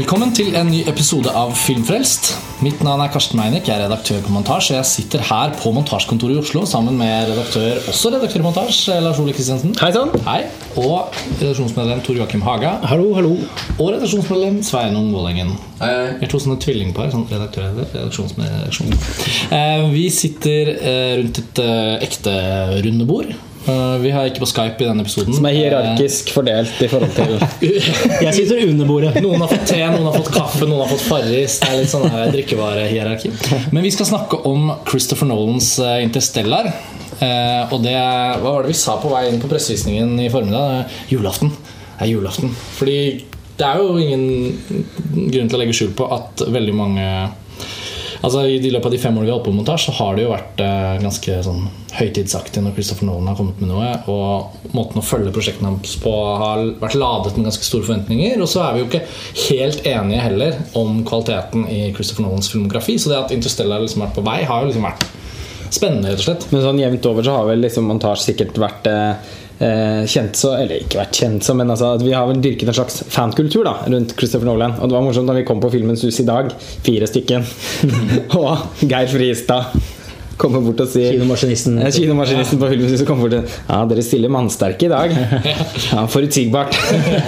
Velkommen til en ny episode av Filmfrelst. Mitt navn er Karsten Meinick, jeg er redaktør på Montasj. Jeg sitter her på montasjekontoret i Oslo sammen med redaktør, også redaktør i Montasj, Lars Ole Kristiansen. Hei sann. Hei. Og redaksjonsmedlem Tor Joakim Haga. Hallo, hallo. Og redaksjonsmedlem Sveinung Vålengen. Hei, hei. Vi er to sånne tvillingpar. Sånn redaktør redaksjonsmedlem. redaksjon. Eh, vi sitter eh, rundt et eh, ekte rundebord. Eh, vi har ikke på Skype i denne episoden. Som er hierarkisk fordelt i forhold til Jeg sitter under bordet. Noen har fått te, noen har fått kaffe, noen har fått Farris. Det er litt sånn her drikkevarehierarki. Men vi skal snakke om Christopher Nolans eh, Interstellar. Uh, og det Hva var det vi sa på vei inn på pressevisningen i formiddag? Julaften. Det er julaften. Fordi det er jo ingen grunn til å legge skjul på at veldig mange Altså I løpet av de fem årene vi har holdt på med montasje, så har det jo vært eh, ganske sånn høytidsaktig når Christopher Nolan har kommet med noe. Og måten å følge prosjektene hans på har vært ladet med ganske store forventninger. Og så er vi jo ikke helt enige heller om kvaliteten i Christopher Nolans filmografi. Så det at Interstellar liksom har vært på vei, har jo liksom vært spennende, rett og slett. Men sånn jevnt over så har vel liksom montasje sikkert vært eh, kjent så Eller ikke vært kjent så, men altså at vi har vel dyrket en slags fankultur da rundt Christopher Nolan. Og det var morsomt da vi kom på Filmens hus i dag, fire stykken, og Geir Friestad kommer bort og sier Kinomaskinisten. Eh, Kinomaskinisten på Filmens hus kommer bort og Ja, dere stiller mannsterke i dag. Ja, Forutsigbart.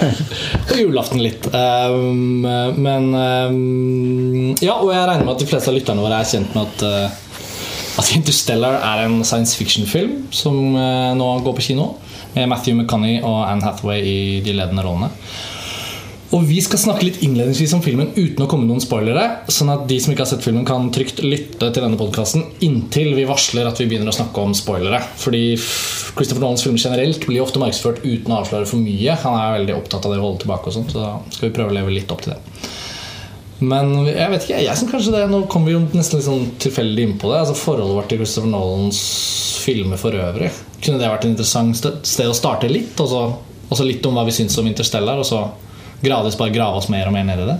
På julaften litt. Um, men um, Ja, og jeg regner med at de fleste av lytterne våre er kjent med at uh, at Interstellar er en science fiction-film som uh, nå går på kino. Med Matthew McConney og Anne Hathaway i de ledende rollene. Og Vi skal snakke litt innledningsvis om filmen uten å komme noen spoilere. Sånn at de som ikke har sett filmen, kan trygt lytte til denne podkasten inntil vi varsler at vi begynner å snakke om spoilere. Fordi Christopher Nolans filmer generelt blir ofte markedsført uten å avsløre for mye. Han er veldig opptatt av det å holde tilbake, og sånt, så da skal vi prøve å leve litt opp til det. Men jeg vet ikke, jeg syns kanskje det Nå kommer vi jo nesten litt sånn tilfeldig inn på det. Altså Forholdet vårt til Christopher Nolans filmer for øvrig. Kunne det vært et interessant sted å starte litt? Og så, og så litt om hva vi syns om Interstellar, og så gradvis bare grave oss mer og mer ned i det.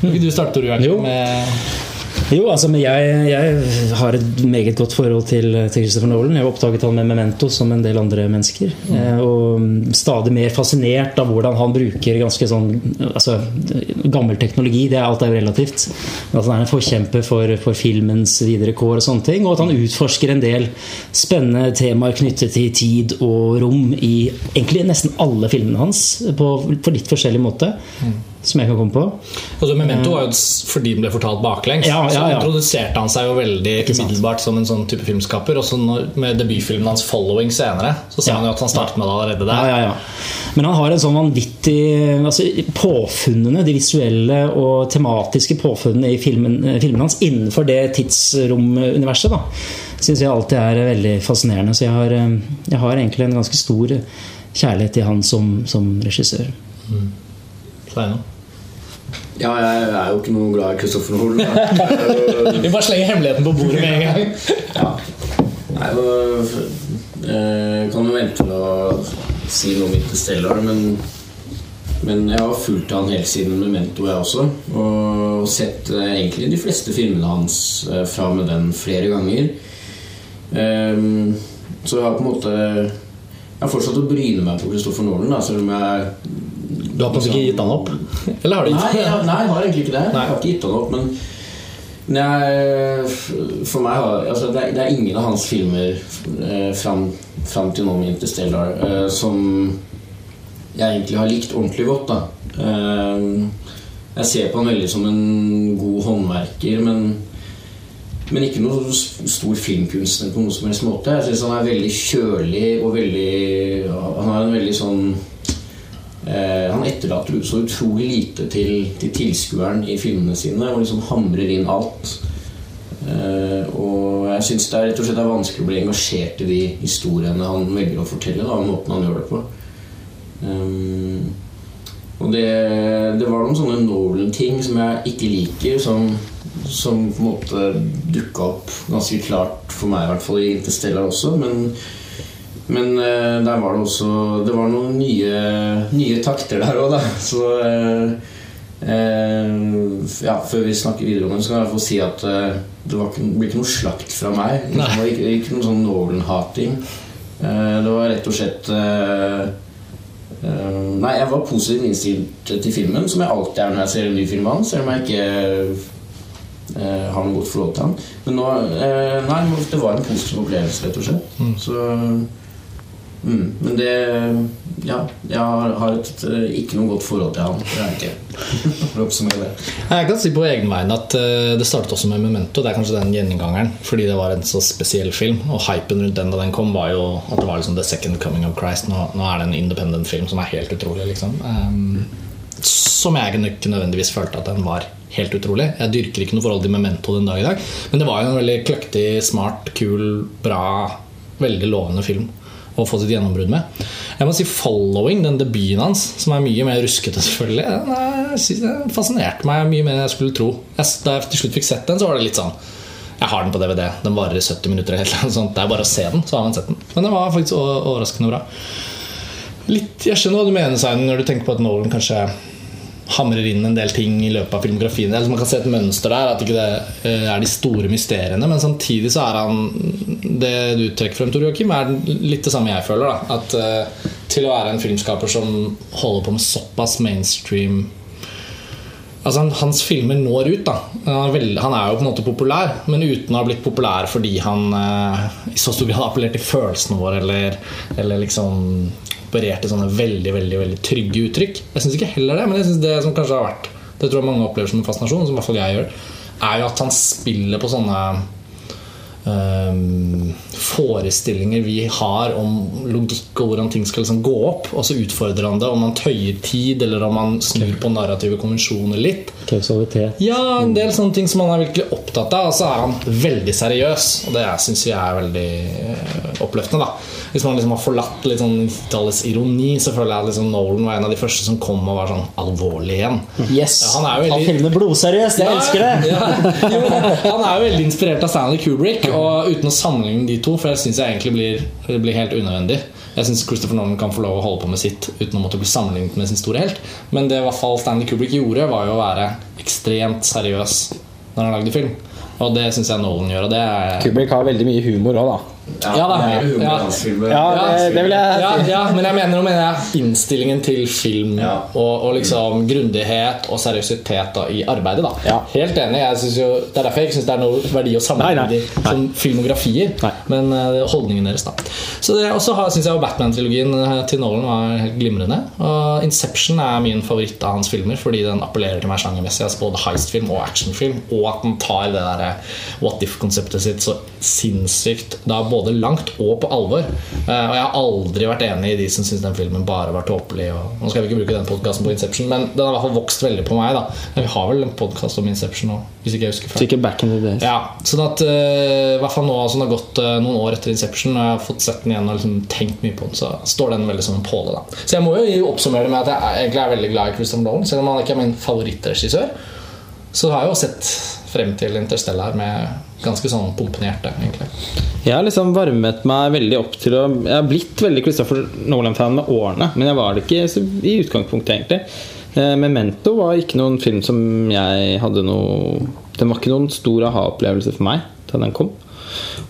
Vil ikke du starte. Joakim? med Jo, altså, jeg, jeg har et meget godt forhold til, til Christopher Nolan. Jeg har oppdaget han med Memento som en del andre mennesker. Mm. og stadig mer fascinert av hvordan han bruker ganske sånn altså, gammel teknologi. Det er alt er relativt. At han er en forkjemper for, for filmens videre kår og sånne ting. Og at han utforsker en del spennende temaer knyttet til tid og rom i egentlig nesten alle filmene hans på, på litt forskjellig måte. Som jeg kan komme på. Altså, Memento var jo fordi den ble fortalt baklengs. Ja, ja, Så introduserte han seg jo veldig umiddelbart som en sånn type filmskaper. Og så med debutfilmen hans 'Following' senere, så sa Ja. han jo at han startet med det allerede der. Ja, ja, ja. Men han har en sånn vanvittig altså, Påfunnene, de visuelle og tematiske påfunnene i filmen, eh, filmen hans innenfor det tidsromuniverset, da, syns jeg alltid er veldig fascinerende. Så jeg har, eh, jeg har egentlig en ganske stor kjærlighet til han som, som regissør. Sveinung? Ja, jeg er jo ikke noe glad i Kristoffer Nolan. Vi bare slenger hemmeligheten på bordet med en gang. ja. Nei, jeg eh, kan jo vente med å si noe om Interstellar, men men jeg har fulgt han helt siden Memento, jeg også. Og sett eh, egentlig de fleste filmene hans eh, fra med den flere ganger. Ehm, så jeg har på en måte Jeg har fortsatt å bryne meg på Christopher Nolan, da, selv om jeg Du har på måte ikke gitt han opp? Eller har du gitt Nei, jeg, nei, jeg har egentlig ikke det. Nei. Jeg har ikke gitt han opp, men jeg, for meg har altså, det, er, det er ingen av hans filmer eh, fram, fram til nå med Interstellar eh, som jeg egentlig har likt ordentlig godt. Da. Eh, jeg ser på han veldig som en god håndverker, men, men ikke noe s- stor filmkunstner på noen som helst måte. Jeg syns han er veldig kjølig og veldig Han har en veldig sånn Eh, han etterlater så utrolig lite til, til tilskueren i filmene sine og liksom hamrer inn alt. Eh, og jeg syns det er rett og slett er vanskelig å bli engasjert i de historiene han velger å fortelle. Da, og måten han gjør det på. Um, og det, det var noen sånne Nolan-ting som jeg ikke liker, som, som på en måte dukka opp ganske klart for meg, i hvert fall i Interstellar også. Men, men uh, der var det også Det var noen nye, nye takter der òg, da. Så uh, uh, ja, Før vi snakker videre om det, så kan jeg fall si at det var ikke, ble ikke noe slakt fra meg. Det var ikke, ikke noe sånn Nolan-hating. Det var rett og slett nei, jeg var positivt innstilt til filmen, som jeg alltid er når jeg ser en ny film av han, selv om jeg ikke har noe godt forhold til han. Men nå Nei, det var en positiv opplevelse, rett og slett. Så mm, Men det Ja, jeg har, et, eh, ikke noe godt forhold til han. Det er ikke. Det. Jeg kan si på egen vegne at eh, det startet også med Memento. Det er kanskje den gjengangeren, fordi det var en så spesiell film. Og hypen rundt den da den kom, var jo at det var liksom the second coming of Christ. Nå, nå er det en independent film som er helt utrolig, liksom. Um, som jeg ikke nødvendigvis følte at den var helt utrolig. Jeg dyrker ikke noe forhold til Memento den dag i dag, men det var jo en veldig kløktig, smart, kul, bra, veldig lovende film å få sitt gjennombrudd med. Jeg må si 'Following', den debuten hans, som er mye mer ruskete, selvfølgelig, den er- fascinerte meg mye mer enn jeg skulle tro. Da jeg til slutt fikk sett den, så var det litt sånn Jeg har den på DVD. Den varer i 70 minutter. Det er bare å se den, så har man sett den. Men den var faktisk overraskende bra. Litt, jeg skjønner hva du mener, Simon, når du tenker på at Nolan kanskje hamrer inn en del ting i løpet av filmografien. Eller Man kan se et mønster der, at ikke det ikke er de store mysteriene. Men samtidig så er han Det du trekker frem, Tor Joakim, er litt det samme jeg føler. da At eh, Til å være en filmskaper som holder på med såpass mainstream Altså Hans filmer når ut. da han er, jo på en måte populær, men uten å ha blitt populær fordi han eh, i så stor grad har appellert til følelsene våre eller, eller liksom operert i sånne veldig veldig, veldig trygge uttrykk. Jeg syns ikke heller det, men jeg synes det som kanskje har vært Det tror jeg mange opplever som en fascinasjon, som i hvert fall jeg gjør, er jo at han spiller på sånne ehm, forestillinger vi har om logikk og hvordan ting skal liksom gå opp. Og så utfordrer han det om han tøyer tid, eller om han snur på narrative konvensjoner litt. Kausalitet. Ja, en del sånne ting som han er virkelig opptatt av. Og så er han veldig seriøs, og det syns jeg er veldig eh, oppløftende. da Hvis man liksom har forlatt litt sånn 90-tallets ironi, så føler jeg at liksom Nolan var en av de første som kom og var sånn alvorlig igjen. Yes! Ja, han er jo Han veldig- filmer blodseriøst! Jeg elsker det! Ja, jo, han er jo veldig inspirert av Stanley Kubrick, og uten å sammenligne de to, for det syns jeg egentlig blir, blir helt unødvendig. Jeg syns Christopher Nolan kan få lov å holde på med sitt uten å måtte bli sammenlignet med sin store helt. Men det i hvert fall Stanley Kubrick gjorde, var jo å være ekstremt seriøs når han lagde film. Og det syns jeg Nolan gjør. Og det er Kubrick har veldig mye humor òg, da. Ja, da. det humor i Ja. Ja, det, det vil jeg si. ja, men jeg mener, mener jeg innstillingen til film Ja. og, og liksom grundighet og seriøsitet da, i arbeidet. da Ja. Helt enig. Jeg synes jo, det er derfor jeg ikke syns det er noe verdi å sammenligne de som filmografier, Nei. men uh, holdningen deres, da. Så det også syns jeg Batman-trilogien eh, til Nolan var helt glimrende. Og Inception er min favoritt av hans filmer fordi den appellerer til meg sjangermessig. Altså både heistfilm og actionfilm, og at den tar det der eh, what if-konseptet sitt så sinnssykt da både langt og på alvor. Eh, og jeg har aldri vært enig i de som syns den filmen bare var tåpelig. og- Nå skal vi ikke bruke den podkasten på Inception, men den har i hvert fall vokst veldig på meg. da Vi har vel en podkast om Inception nå, hvis ikke jeg husker feil. Back in the days. Ja, sånn at eh, i hvert fall nå som det har gått eh, noen år etter Inception, og jeg har fått sett den igjen og liksom tenkt mye på den, så står den veldig som en påle. da Så jeg må jo oppsummere det med at jeg egentlig er veldig glad i Christian Nolan, selv om han ikke er min favorittregissør. Så har jeg jo sett frem til Interstellar med ganske sånn pumpende hjerte, egentlig. Jeg har liksom varmet meg veldig opp til å Jeg har blitt veldig Christopher Nolan-fan med årene, men jeg var det ikke i utgangspunktet, egentlig. Eh, Memento var ikke noen film som jeg hadde noe Den var ikke noen stor aha-opplevelse for meg da den kom.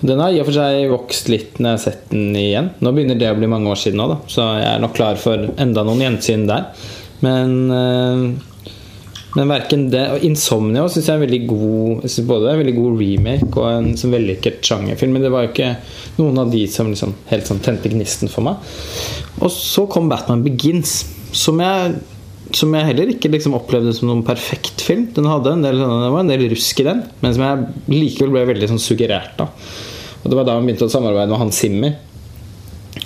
Den har i og for seg vokst litt når jeg har sett den igjen. Nå begynner det å bli mange år siden nå, da, så jeg er nok klar for enda noen gjensyn der. Men eh, men verken det og Insomnia syns jeg er veldig god både en veldig god remake og en sånn vellykket sjangerfilm. Men det var jo ikke noen av de som liksom helt sånn tente gnisten for meg. Og så kom Batman Begins, som jeg, som jeg heller ikke liksom opplevde som noen perfekt film. Den hadde en del, det var en del rusk i den, men som jeg likevel ble veldig sånn suggerert av. Og det var da han begynte å samarbeide med Hans Zimmer.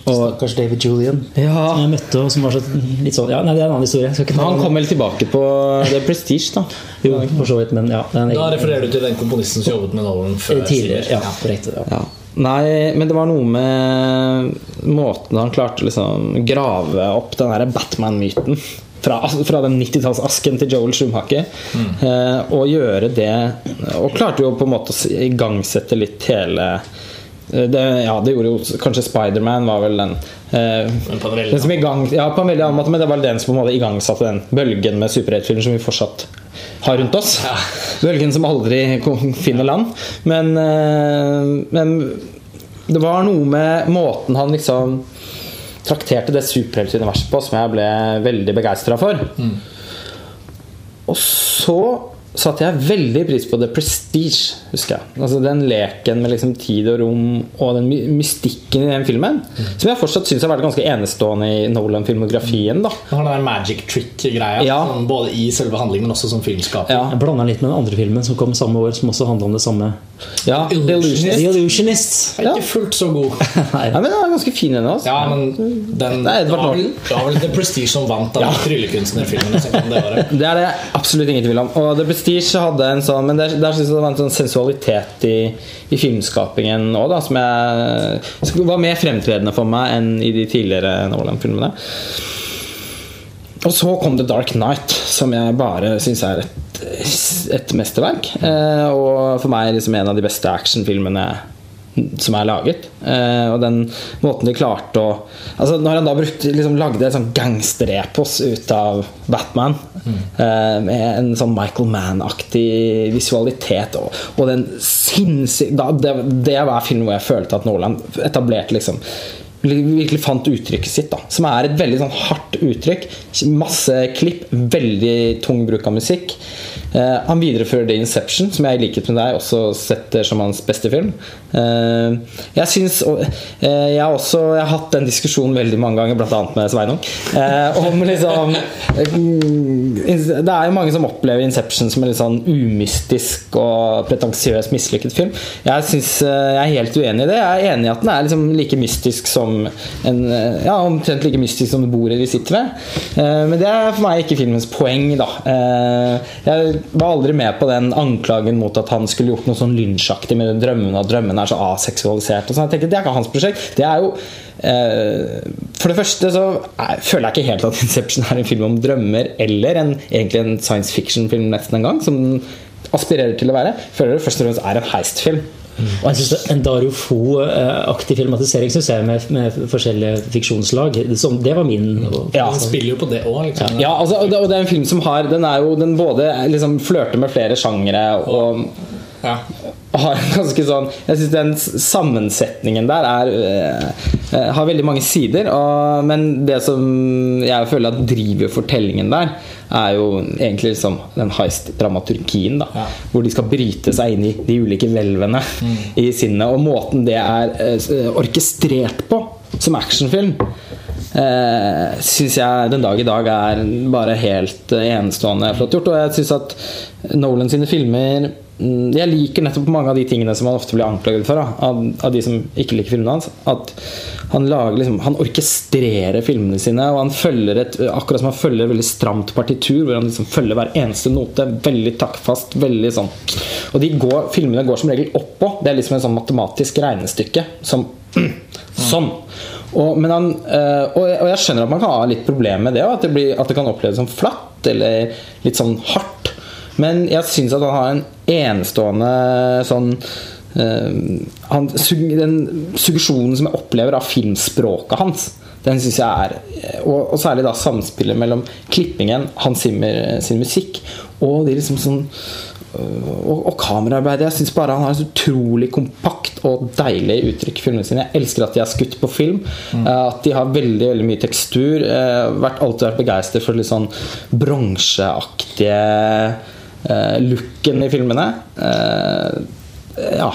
Og Stakkars David Julian, Ja. som jeg møtte, og som var så litt sånn Ja, nei, det er en annen historie. Skal ikke ta han kom vel tilbake på The Prestige, da. Jo, for så vidt, men ja. det er Da refererer du til den komponisten som jobbet med Nolan før. Tidligere. Ja, korrekt. Ja. Ja. Nei, men det var noe med måten han klarte å liksom grave opp den derre Batman-myten. Fra, fra den 90-tallsasken til Joel Schumacher. Eh, og gjøre det Og klarte jo på en måte å igangsette litt hele eh, det, ja, det gjorde jo kanskje Spiderman var vel den eh, den som i gang, Ja, på en veldig annen måte, men det var den som på en måte igangsatte den bølgen med superheltfilmer som vi fortsatt har rundt oss. Bølgen som aldri finner land. Men, eh, men det var noe med måten han liksom trakterte det superheltuniverset på, som jeg ble veldig begeistra for. Og så satte jeg veldig pris på The Prestige, husker jeg. Altså Den leken med liksom tid og rom og den mystikken i den filmen. Som jeg fortsatt syns har vært ganske enestående i Nolan-filmografien. da Den har den magic trick-greia. Ja. Både i selve handlingen, men også som filmskaper. Ja, Jeg blanda litt med den andre filmen som kom samme år, som også handla om det samme. Ja Illusionist. The Illusionists. Er ikke fullt så god. Nei. Ja, men den er ganske fin, den også. Ja, men den Det det var vel- Det var vel The Prestige som vant av tryllekunstnerfilmene som det. Det er det absolutt ingen tvil om. Og The Prestige hadde en sånn Men der, der synes jeg det var en sånn sensualitet i, i filmskapingen òg, som jeg var mer fremtredende for meg enn i de tidligere Nolan-filmene. Og så kom The Dark Knight, som jeg bare syns er et, et mesterverk. Eh, og for meg liksom en av de beste actionfilmene som er laget. Eh, og den måten de klarte å Altså Når han da brukte, liksom, lagde et sånn gangsterepos ut av Batman, eh, med en sånn Michael Mann-aktig visualitet og, og den sinnssyke det, det var filmen hvor jeg følte at Nolan etablerte liksom virkelig fant uttrykket sitt, da. Som er et veldig sånn hardt uttrykk. Masse klipp, veldig tung bruk av musikk. Eh, han viderefører det Inception, som jeg i likhet med deg også setter som hans beste film. Eh, jeg syns eh, Jeg har også jeg har hatt den diskusjonen veldig mange ganger, bl.a. med Sveinung, om liksom Det er jo mange som opplever Inception som en litt sånn umystisk og pretensiøs mislykket film. Jeg, synes, jeg er helt uenig i det. Jeg er enig i at den er liksom like mystisk som en Ja, omtrent like mystisk som bordet vi sitter ved. Men det er for meg ikke filmens poeng, da. Jeg var aldri med på den anklagen mot at han skulle gjort noe sånn lynsjaktig med drømmene, og drømmene er så aseksualisert. Og sånn. Jeg tenker, Det er ikke hans prosjekt. Det er jo eh, For det første så jeg føler jeg ikke helt at Inception er en film om drømmer, eller en, egentlig en science fiction-film nesten en gang, som den aspirerer til å være. Jeg føler det først og fremst er en heist-film. Og jeg synes En Dario Fo-aktig filmatisering synes jeg med, med forskjellige fiksjonslag. Det, som, det var min. Ja. Han spiller jo på det òg, liksom. Ja, altså, og det, og det er en film som har Den er jo den både liksom flørter med flere sjangere og Ja. har en ganske sånn Jeg syns den sammensetningen der er øh, øh, har veldig mange sider. Og, men det som jeg føler at driver fortellingen der, er jo egentlig liksom den heist-dramaturgien. da Ja. Hvor de skal bryte seg inn i de ulike hvelvene i sinnet. Og måten det er eh, orkestrert på som actionfilm, eh, syns jeg den dag i dag er bare helt eh, enestående flott gjort. Og jeg syns at Nolan sine filmer mm, Jeg liker nettopp mange av de tingene som han ofte blir anklaget for, av, av de som ikke liker filmene hans. At han lager liksom Han orkestrerer filmene sine, og han følger et akkurat som han følger et veldig stramt partitur, hvor han liksom følger hver eneste note. Veldig taktfast. Veldig sånn Og de går, filmene går som regel oppå. Det er liksom en sånn matematisk regnestykke som Sånn. Og, han, eh, og, jeg, skjønner at man kan ha litt problemer med det, at det, blir, at det kan oppleves som flatt eller litt sånn hardt. Men jeg syns at han har en enestående sånn uh, han, Den suggesjonen som jeg opplever av filmspråket hans, den syns jeg er og, og særlig da samspillet mellom klippingen, Hans Zimmer sin musikk, og de liksom sånn og, og kameraarbeidet. Jeg syns bare han har et utrolig kompakt og deilig uttrykk i filmene sine. Jeg elsker at de er skutt på film. Mm. At de har veldig veldig mye tekstur. Jeg har alltid vært begeistret for litt sånn bronseaktige eh, looken i filmene. Eh, ja.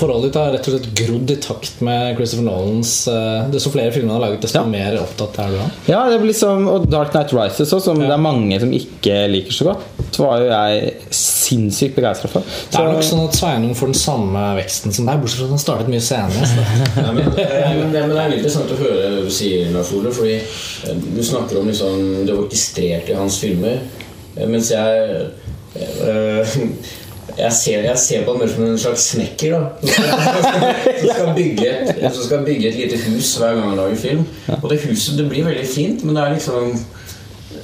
Forholdet ditt har rett og slett grodd i takt med Christopher Nolans eh, Desto flere filmer han har laget, desto Ja. mer opptatt er du av ja det blir liksom, og Dark Night Rises også, som det er mange som ikke liker så godt, Det var jo jeg sinnssykt begeistra for. Det er nok sånn at Sveinung får den samme veksten som deg, bortsett fra at han startet mye senere. så- Ja, men, eh, men, det, men det er litt interessant å høre hva du sier, Lars Ole. Fordi eh, du snakker om liksom, det orkestrerte i hans filmer. eh, Mens jeg eh, jeg ser, jeg ser på ham mer som en slags snekker. da Som skal, bygge et, som skal bygge et lite hus hver gang han lager film. Og det huset det blir veldig fint, men det er liksom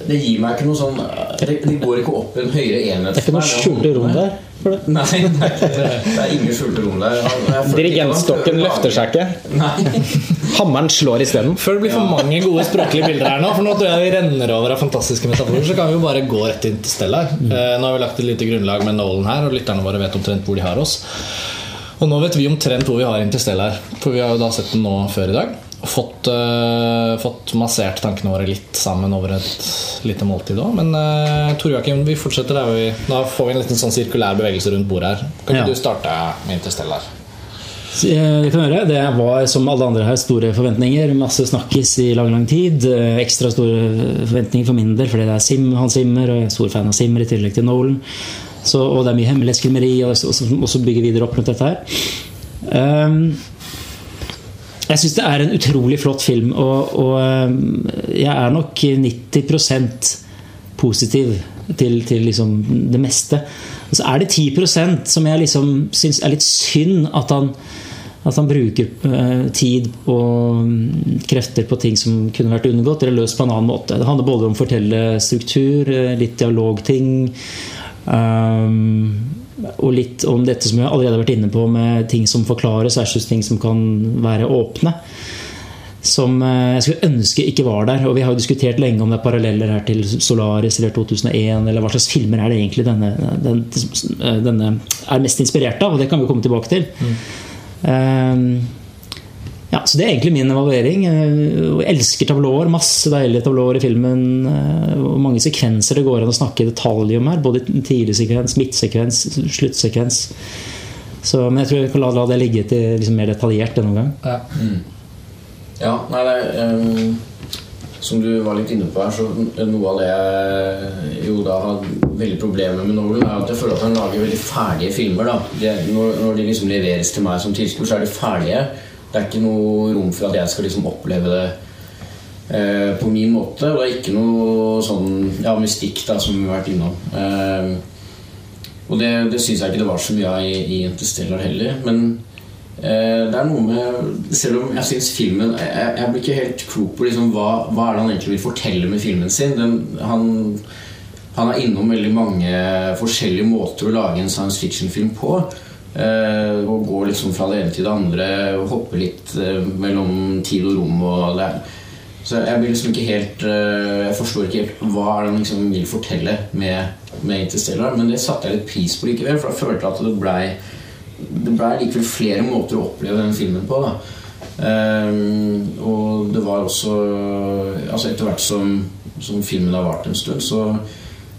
Det gir meg ikke noe sånn Det, det går ikke opp i en høyere enhet. Det er ikke noe skjulte rom der. For det. Nei, det er, ikke det. det er ingen skjulte rom der. Dirigentstokken løfter seg ikke. Hammeren slår isteden. Før det blir for mange gode språklige bilder her nå, for nå tror jeg vi renner over av fantastiske metaforer, så kan vi jo bare gå rett inn til Stellar. Mm. nå har vi lagt et lite grunnlag med Nolan her, og lytterne våre vet omtrent hvor de har oss. Og nå vet vi omtrent hvor vi har Interstellar, for vi har jo da sett den nå før i dag. Fått, uh, fått massert tankene våre litt sammen over et lite måltid òg. Men uh, Tor Joakim, vi fortsetter der. Vi, da får vi en liten sånn sirkulær bevegelse rundt bordet her. Kan ikke Ja. du starte med Interstellar? Eh, Det kan gjøre. Det var som alle andre her store forventninger. Masse snakkis i lang lang tid. Ekstra store forventninger for min del, fordi det er Sim, Hans Zimmer, og jeg er stor fan av Zimmer i tillegg til Nolan. Så, og det er mye hemmelighetskremmeri, og så- bygger videre opp rundt dette her. Ehm, jeg syns det er en utrolig flott film, og, og ehm, jeg er nok 90% positiv til, til liksom det meste. Og så er det 10% som jeg liksom syns er litt synd at han, at han bruker eh, tid og mm, krefter på ting som kunne vært unngått eller løst på en annen måte. Det handler både om fortellerstruktur, eh, litt dialogting og litt om dette som jeg allerede har vært inne på, med ting som forklares versus ting som kan være åpne. Som eh, jeg skulle ønske ikke var der. Og vi har jo diskutert lenge om det er paralleller her til Solaris eller 2001, eller hva slags filmer er det egentlig denne, den, denne er mest inspirert av? Og det kan vi komme tilbake til. Ehm, ja, så Det er egentlig min evaluering. Eh, Jeg elsker tablåer. Masse deilige tablåer i filmen. Hvor Og mange sekvenser det går an å snakke i detalj om her. Både tidlig sekvens, midtsekvens, sluttsekvens. Så, men jeg tror jeg kan la, la det ligge til liksom mer detaljert denne gang. Ja. Ja, nei, det ehm, Som du var litt inne på her, så noe av det jeg jo da har veldig problemer med Nolan, er at jeg føler at han lager veldig ferdige filmer. da det, når, når de liksom leveres til meg som tilskuer, så er de ferdige. Det er ikke noe rom for at jeg skal liksom oppleve det eh, på min måte. Og det er ikke noe sånn ja, mystikk da, som vi har vært innom. Eh, og det, det syns jeg ikke det var så mye av i, i Interstellar heller. Men eh, det er noe med Selv om jeg syns filmen Jeg, jeg blir ikke helt klok på liksom, hva, hva er det han egentlig vil fortelle med filmen sin. Den, han, han er innom veldig mange forskjellige måter å lage en science fiction-film på. Eh, og går liksom fra det ene til det andre og hopper litt eh, mellom tid og rom. Og det så jeg blir liksom ikke helt eh, Jeg forstår ikke helt hva han liksom vil fortelle med, med Interstellar. Men det satte jeg litt pris på likevel, for jeg følte at det blei det ble likevel flere måter å oppleve den filmen på. Da. Ehm, og det var også altså Etter hvert som, som filmen har vart en stund, så,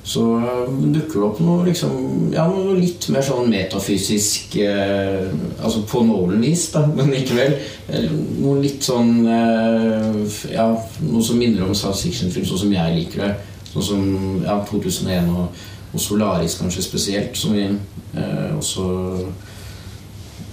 så dukker det opp noe, liksom, ja, noe litt mer sånn metafysisk eh, Altså på Nolan-vis, da, men likevel. eh, Noe litt sånn eh, Ja, noe som minner om science fiction-film, sånn som jeg liker det. Sånn som ja, 2001 og, og Solaris kanskje spesielt, som vi eh, også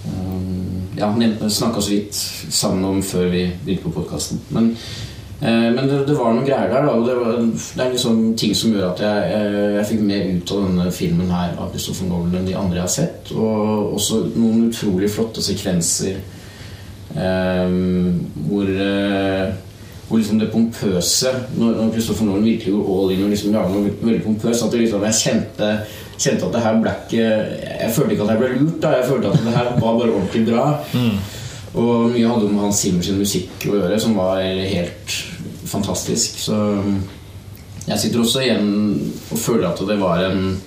Um, ja, snakka så vidt sammen om før vi begynte på podkasten. Men, eh, men det, det var noen greier der. Da, og det, var, det er liksom ting som gjør at jeg, jeg, jeg fikk mer ut av denne filmen her av Christopher Nolan enn de andre jeg har sett. Og også noen utrolig flotte sekvenser eh, hvor eh, hvor liksom det pompøse Når, når Christopher Nolan virkelig går all in og liksom lager noe veldig pompøst At liksom, jeg kjente, kjente at det her ble ikke Jeg følte ikke at jeg ble lurt. da Jeg følte at det her var bare ordentlig bra. Og mye hadde med Hans Zimmer sin musikk å gjøre, som var helt fantastisk. Så jeg sitter også igjen og føler at det var en,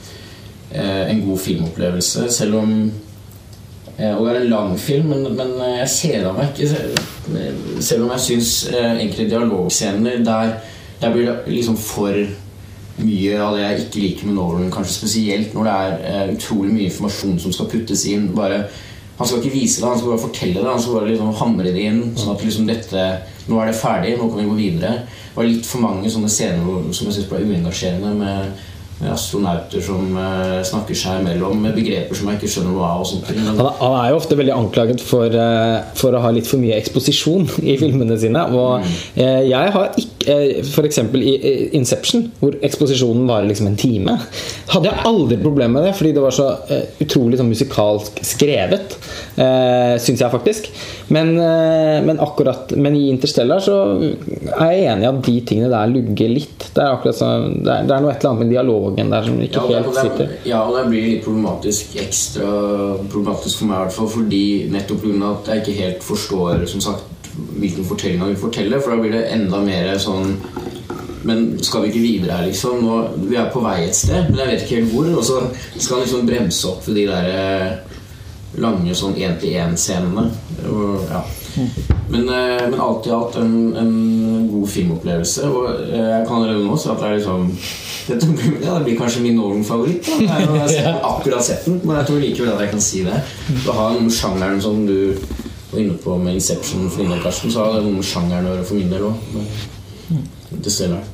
eh, en god filmopplevelse. Selv om Eh, Og det er en lang film, men, men eh, jeg kjeda meg ikke. Selv om jeg syns enkelte dialogscener der, der blir det liksom for mye av det jeg ikke liker med Nolan. Kanskje spesielt når det er utrolig mye informasjon som skal puttes inn. Bare, han skal ikke vise det, han skal bare fortelle det. Han skal bare liksom hamre det inn. Sånn at liksom dette Nå er det ferdig, nå kan vi gå videre. Det var litt for mange sånne scener som jeg syns ble uengasjerende. med med astronauter som uh, snakker seg imellom med begreper som jeg ikke skjønner noe av. og sånt. Men, Han er, han er jo ofte veldig anklaget for, uh, for å ha litt for mye eksposisjon i filmene sine. Og eh, jeg har ikke F.eks. i i Inception, hvor eksposisjonen varer liksom en time, hadde jeg aldri problemer med det, fordi det var så eh, utrolig sånn musikalsk skrevet, uh, syns jeg faktisk. Men, eh, men akkurat Men i Interstellar så er jeg enig i at de tingene der lugger litt. Det er akkurat sånn det er, det er noe et eller annet med dialogen der som ikke Ja, helt sitter. Ja, og det blir litt problematisk ekstra problematisk for meg, i hvert fall fordi nettopp pga. at jeg ikke helt forstår som sagt, hvilken fortelling han vil fortelle. For da blir det enda mer sånn Men skal vi ikke videre her, liksom? Nå, vi er på vei et sted, men jeg vet ikke helt hvor. Og så skal han liksom bremse opp de der eh, lange sånn én-til-én-scenene. Ja. Men, eh, men alt i alt en, en god filmopplevelse. Og eh, jeg kan allerede nå si at det er liksom dette blir, ja, det blir kanskje min Nolan-favoritt. Jeg har akkurat sett den, men jeg tror likevel at jeg kan si det. Å har den sjangeren som du var inne på med Inception for del, Karsten, så har det noe med sjangeren å gjøre for min del òg. Interstellar.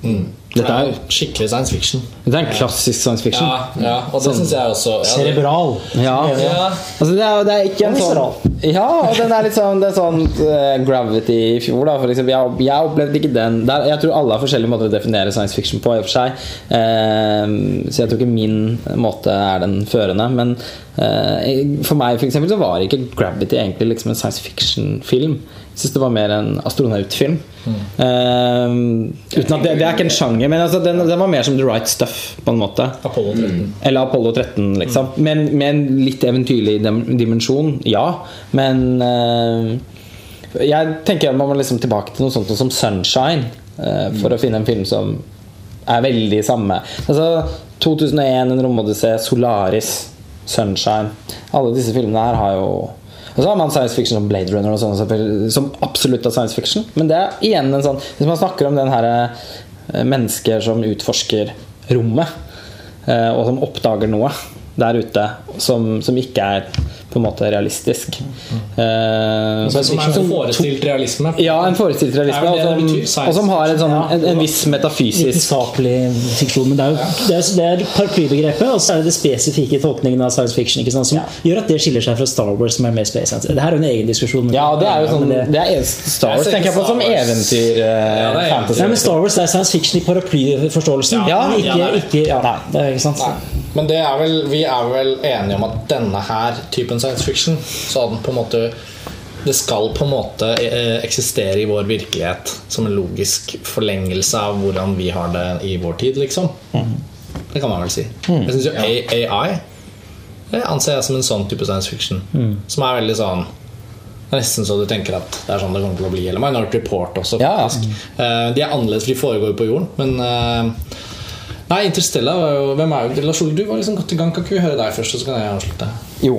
Dette er, Skikkelig science fiction. Det er en klassisk science fiction. Ja, ja og det syns jeg også. Ja, det, Cerebral. Ja. ja. Altså det, er, det er ikke en sånn Ja, og den er litt sånn, det er sånn uh, Gravity i fjor, da. For eksempel, jeg, jeg opplevde ikke den der, Jeg tror alle har forskjellige måter å definere science fiction på, i og for seg. Uh, så jeg tror ikke min måte er den førende. Men for meg for eksempel, så var ikke Gravity egentlig liksom en science fiction-film. Jeg syns det var mer en astronautfilm. Eh, uten at det, det er ikke en sjanger, men altså, den, den var mer som The Right Stuff, på en måte. Apollo 13. Eller Apollo 13, liksom. Men med en litt eventyrlig dimensjon, ja. Men uh, jeg tenker at man må liksom tilbake til noe sånt som Sunshine uh, for å finne en film som er veldig samme. Altså 2001, En romodyssé, Solaris, Sunshine. Alle disse filmene her har jo og så har man science fiction som Blade Runner, og sånn, som absolutt er science fiction. Men det er igjen en sånn Hvis man snakker om den her eh, mennesker som utforsker rommet, eh, og som oppdager noe der ute som, som ikke er på en måte realistisk. Eh, Som er en forestilt realisme. ja, en forestilt realisme, Det og som, og som har en, sånn, en, en viss metafysisk Vitenskapelig fiksjon. Men det er jo det er, det er paraplybegrepet, og så er det det spesifikke tolkningen av science fiction ikke sant, som gjør at det skiller seg fra Star Wars, som er mer space Det her er jo en egen diskusjon. Ja, det er jo sånn det- Det er Star Wars tenker jeg på som eventyr eh, Ja, det er fantasy. Nei, men Star Wars er science fiction i paraplyforståelsen. Ja, men ja, det er ikke ja, Nei, det er ikke sant. Nei, men det er vel, vi er vel enige om at denne her typen science fiction Så den på en måte Det skal på en måte eh, eksistere i vår virkelighet som en logisk forlengelse av hvordan vi har det i vår tid, liksom. Det kan man vel si. Jeg syns jo AI det anser jeg som en sånn type science fiction. Som er veldig sånn det er nesten så du tenker at det er sånn det kommer til å bli. Eller Minority Report også, Ja. faktisk. Eh, De er annerledes, for de foregår jo på jorden. Men eh, Nei, Interstella var jo Hvem er jo Lars Ole, du var liksom godt i gang. Kan ikke vi høre deg først, og så kan jeg avslutte? Jo,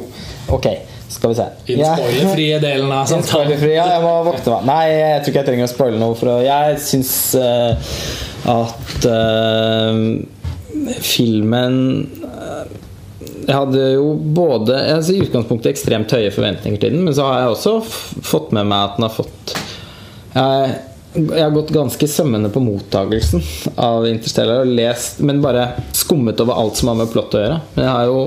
ok, skal vi se. I den spoilerfrie delen av samtalen. ja, jeg må vokte meg. Nei, jeg tror ikke jeg trenger å spoile noe. For jeg syns uh, at uh, filmen eh, Jeg hadde jo både altså I utgangspunktet ekstremt høye forventninger til den, men så har jeg også fått med meg at den har fått jeg, jeg har gått ganske sømmende på mottagelsen av Interstellar og lest, men bare skummet over alt som har med plott å gjøre. Men jeg har jo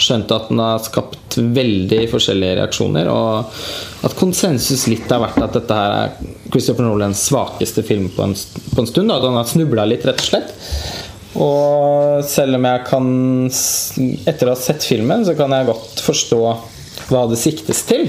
skjønt at den har skapt veldig forskjellige reaksjoner, og at konsensus litt har vært at dette her er Christopher Nolans svakeste film på en, på en stund. da, At han har snubla litt, rett og slett. Og selv om jeg kan Etter å ha sett filmen, så kan jeg godt forstå hva det siktes til.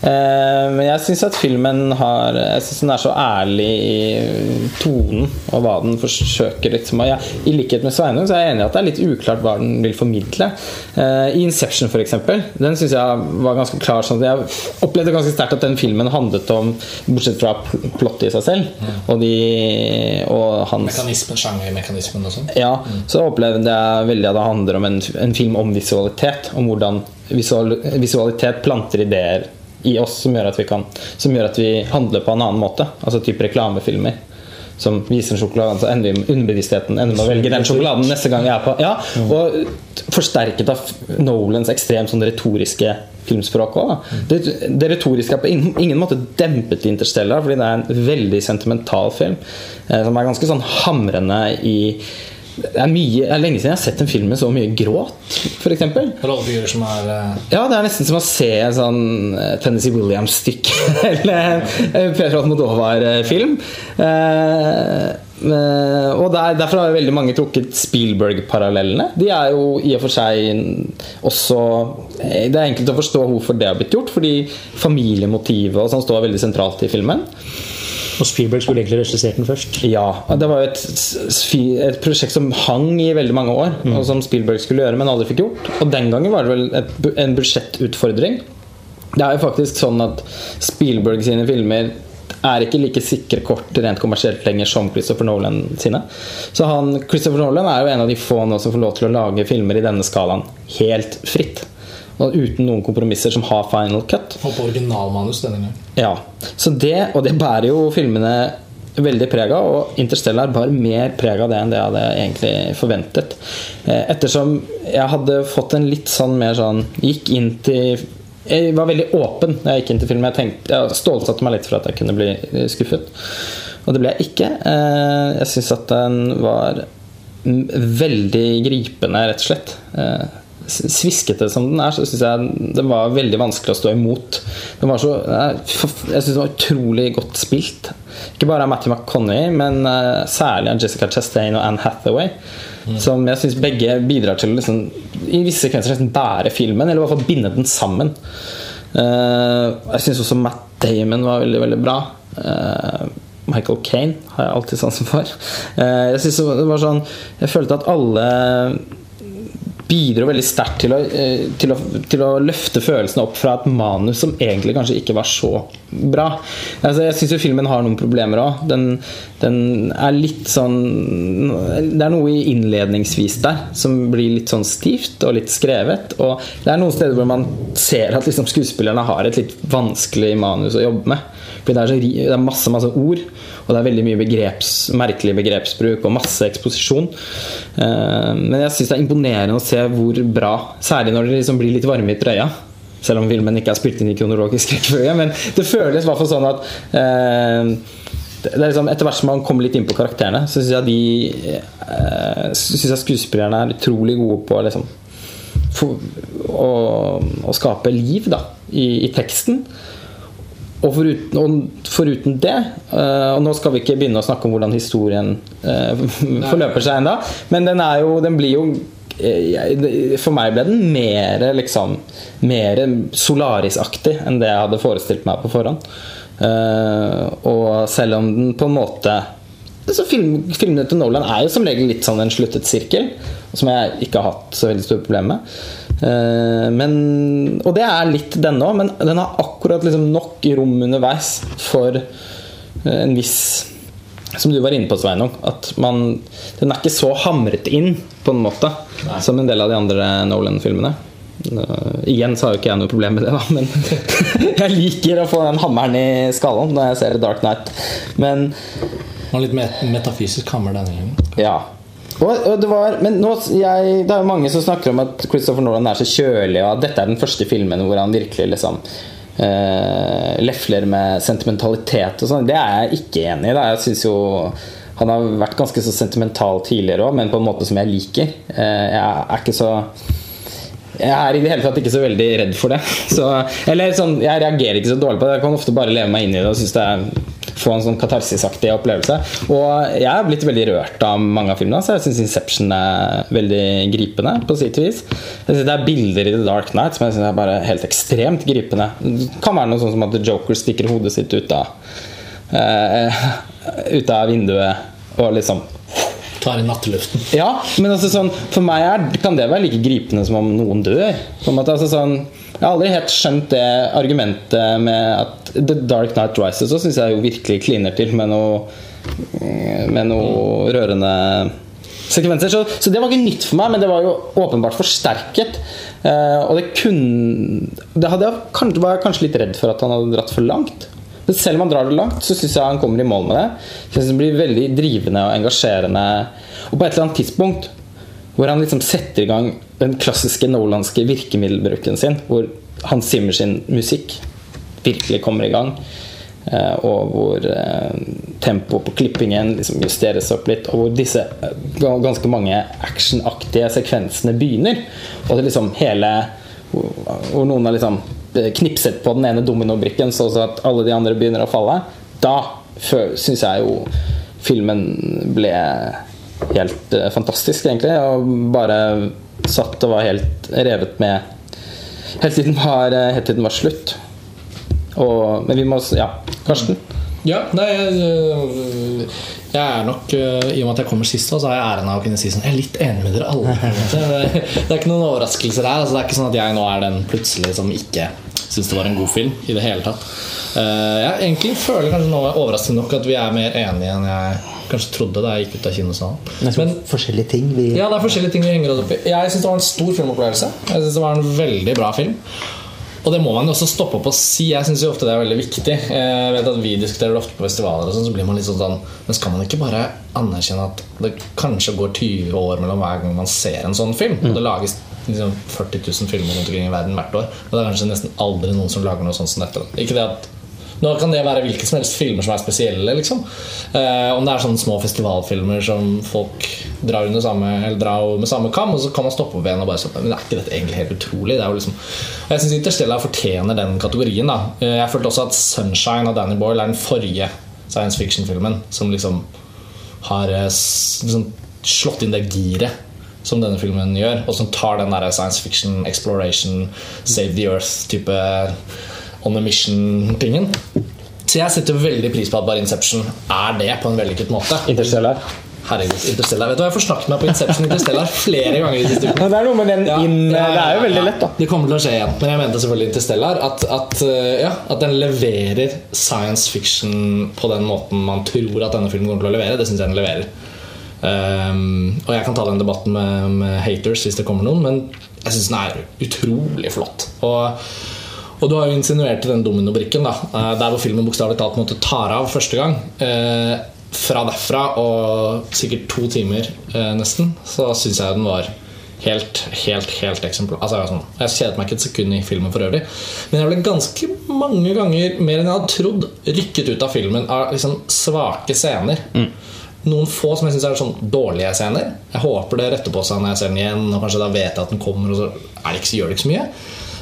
Eh, men jeg syns at filmen har Jeg synes den er så ærlig i tonen og hva den forsøker. Liksom. Jeg, I likhet med Sveinung så er jeg enig i at det er litt uklart hva den vil formidle. Eh, I Inception, f.eks., den syns jeg var ganske klar. Sånn at jeg opplevde ganske sterkt at den filmen handlet om, bortsett fra pl- plottet i seg selv, og, de, og hans Mekanismen, sjangermekanismen og sånn. ja, så opplevde jeg veldig at det handler om en, en film om visualitet. Om hvordan visual, visualitet planter ideer i oss som gjør, at vi kan, som gjør at vi handler på en annen måte. Altså type reklamefilmer. Som viser en sjokolade, så ender vi med underbevisstheten ender med å velge den sjokoladen neste gang jeg er på. Ja, og forsterket av Nolans ekstremt sånn retoriske filmspråk òg. Det, det retoriske er på ingen, ingen måte dempet i Interstellar, fordi det er en veldig sentimental film. Eh, som er ganske sånn hamrende i det er, mye, det er lenge siden jeg har sett en film med så mye gråt, f.eks. Rollefigurer som er eh, Ja, det er nesten som å se en sånn eh, Tennessee Williams-stykke eller. Eh, eh, og der, Derfor har jo veldig mange trukket Spielberg-parallellene. De er jo i og for seg også Det er enkelt å forstå hvorfor det har blitt gjort, fordi familiemotivet og sånn står veldig sentralt i filmen. Og Spielberg skulle egentlig regissert den først. Ja, Det var jo et, et prosjekt som hang i veldig mange år, og som Spielberg skulle gjøre, men aldri fikk gjort. Og den gangen var det vel et, en budsjettutfordring. Det er jo faktisk sånn at Spielberg sine filmer er ikke like sikre kort rent kommersielt lenger som Christopher Nolan sine. Så han, Christopher Nolan er jo en av de få nå som får lov til å lage filmer i denne skalaen helt fritt. Uten noen kompromisser som har final cut. Og på originalmanus denne gangen. Ja, så det, Og det bærer jo filmene veldig preg av, og Interstellar bar mer preg av det enn det jeg hadde egentlig forventet. Eh, ettersom jeg hadde fått en litt sånn mer sånn Gikk inn til Jeg var veldig åpen da jeg gikk inn til filmen. Jeg, tenkte, jeg stålsatte meg litt for at jeg kunne bli eh, skuffet. Og det ble jeg ikke. Eh, jeg syns at den var veldig gripende, rett og slett. Sviskete som den er, så syns jeg den var veldig vanskelig å stå imot. Den var så, jeg syns den var utrolig godt spilt. Ikke bare av Matthew McConney, men uh, særlig av Jessica Chastain og Anne Hathaway. Mm. Som jeg syns begge bidrar til å liksom, i visse sekvenser nesten bære filmen, eller i hvert fall binde den sammen. Uh, jeg syns også Matt Damon var veldig, veldig bra. Uh, Michael Kane har jeg alltid sansen for. jeg synes det var sånn Jeg følte at alle bidro veldig sterkt til, eh, til, til, å løfte følelsene opp fra et manus som egentlig kanskje ikke var så bra. Altså, jeg syns jo filmen har noen problemer òg. Den, den, er litt sånn Det er noe innledningsvis der som blir litt sånn stivt og litt skrevet. Og det er noen steder hvor man ser at liksom, skuespillerne har et litt vanskelig manus å jobbe med. Fordi det er, så, det er masse, masse ord. Og det er veldig mye begreps, merkelig begrepsbruk og masse eksposisjon. Eh, men jeg syns det er imponerende å se hvor bra Særlig når det liksom blir litt varme i trøya. Selv om filmen ikke er spilt inn i kronologisk rekkefølge. Men det føles i hvert fall sånn at eh, liksom, Etter hvert som man kommer litt inn på karakterene, så syns jeg de eh, synes jeg skuespillerne er utrolig gode på liksom, for, å, å, skape liv da, i, i teksten. Og foruten, og foruten, det uh, Og nå skal vi ikke begynne å snakke om hvordan historien uh, forløper seg ennå, men den, jo, den blir jo uh, For meg ble den mer liksom Mer Solaris-aktig enn det jeg hadde forestilt meg på forhånd. og selv om den på en måte så film, Filmene til Nolan er jo som regel litt sånn en sluttet sirkel, som jeg ikke har hatt så veldig store problemer med. Eh, men, og det er litt denne òg, men den har akkurat liksom nok rom underveis for eh, en viss Som du var inne på, Sveinung. At man, den er ikke så hamret inn, på en måte, Nei. som en del av de andre Nolan-filmene. Uh, igjen så har jo ikke jeg noe problem med det, da, men jeg liker å få den hammeren i skallen når jeg ser Dark Night. Men Man litt metafysisk hammer denne gangen. Ja, og, og det, var, men nå, jeg, det er jo mange som snakker om at Christopher Nolan er så kjølig, og at dette er den første filmen hvor han virkelig liksom uh, lefler med sentimentalitet og sånn. Det er jeg ikke enig i. Da. Jeg synes jo han har vært ganske så sentimental tidligere òg, men på en måte som jeg liker. Uh, jeg er ikke så jeg er i det hele tatt ikke så veldig redd for det. Så, eller sånn, Jeg reagerer ikke så dårlig på det. Jeg kan ofte bare leve meg inn i det og synes det er få en sånn katarsisaktig opplevelse. Og jeg er blitt veldig rørt av mange av filmene. Så jeg syns 'Inception' er veldig gripende på sitt vis. Jeg synes Det er bilder i The Dark Night som jeg synes er bare helt ekstremt gripende. Det kan være noe sånn som at The Joker stikker hodet sitt ut av, uh, ut av vinduet og liksom tar i natteluften. Ja, men altså sånn, for meg er, kan det være like gripende som om noen dør. På en måte, altså sånn, jeg har aldri helt skjønt det argumentet med at The Dark Night Rises så syns jeg jo virkelig kliner til med noe, med noe rørende sekvenser. Så, så, det var ikke nytt for meg, men det var jo åpenbart forsterket. Uh, og det kunne Det hadde jeg kanskje, var jeg kanskje litt redd for at han hadde dratt for langt. Men selv om han drar det langt, så syns jeg han kommer i mål med det. Jeg synes Det blir veldig drivende og engasjerende. Og på et eller annet tidspunkt hvor han liksom setter i gang den klassiske nolandske virkemiddelbruken sin, hvor Hans Zimmer sin musikk virkelig kommer i gang. Eh, og hvor eh, tempoet på klippingen liksom justeres opp litt. Og hvor disse eh, ganske mange actionaktige sekvensene begynner. Og det liksom hele Hvor noen har liksom knipset på den ene dominobrikken så at alle de andre begynner å falle. Da syns jeg jo filmen ble helt fantastisk, egentlig. Og bare satt og var helt revet med helt siden den var, eh, helt siden var slutt. Og, men vi må Ja, Karsten? Ja, nei jeg, Jeg er nok, øh, I og med at jeg kommer sist, så har jeg æren av å kunne si sånn Jeg er litt enig med dere alle. Det er ikke noen overraskelser her. Altså, det er ikke sånn at jeg nå er den plutselig som ikke syns det var en god film. I det hele tatt. Eh, jeg egentlig føler kanskje nå overraskende nok at vi er mer enige enn jeg kanskje trodde da jeg gikk ut av kinosalen. Men forskjellige ting vi ja, det er forskjellige ting vi henger oss opp i. Jeg syns det var en stor filmopplevelse. Jeg synes det var en veldig bra film. Og det må man jo også stoppe opp og si. Jeg synes jo ofte det er veldig viktig. Jeg vet at Vi diskuterer det ofte på festivaler, og sånn, så blir man litt sånn sånn Men skal man ikke bare anerkjenne at det kanskje går 20 år mellom hver gang man ser en sånn film? Og det lages liksom 40 000 filmer rundt omkring i verden hvert år. Og det er kanskje nesten aldri noen som lager noe sånt som dette. Ikke det at nå kan det være hvilke som helst filmer som er spesielle. Liksom. Eh, om det er sånne små festivalfilmer som folk drar, under samme, eller drar med samme kam, og så kan man stoppe opp igjen og bare sånn Men er ikke dette egentlig helt utrolig? Det liksom, og jeg syns Interstella fortjener den kategorien. Da. Eh, Jeg følte også at 'Sunshine' av Danny Boyle er den forrige science fiction-filmen som liksom har eh, liksom slått inn det giret som denne filmen gjør, og som tar den der science fiction, exploration, save the earth-type on a mission-tingen. Så jeg setter veldig pris på at bare Inception er det på en vellykket måte. Interstellar. Herregud, Interstellar. Vet du hva, Jeg har forsnakket meg på Inception Interstellar flere ganger. i det er noe med den Ja, inn ja, Det er jo veldig lett, da. Det kommer til å skje igjen. Men jeg mente selvfølgelig Interstellar. At, at, ja, at den leverer science fiction på den måten man tror at denne filmen kommer til å levere. Det syns jeg den leverer. Um, og jeg kan ta den debatten med, med haters hvis det kommer noen, men jeg syns den er utrolig flott. Og, og du har jo insinuert den dominobrikken, da, eh, der hvor filmen bokstavelig talt måtte tar av første gang. Eh, fra derfra og sikkert to timer eh, nesten, så syns jeg den var helt, helt, helt eksemplar. Altså, jeg sånn, jeg kjedet meg ikke et sekund i filmen for øvrig. Men jeg ble ganske mange ganger, mer enn jeg hadde trodd, rykket ut av filmen av liksom svake scener. Noen få som jeg syns er sånn dårlige scener. Jeg håper det retter på seg når jeg ser den igjen, og kanskje da vet jeg at den kommer, og så det ikke, gjør det ikke så mye.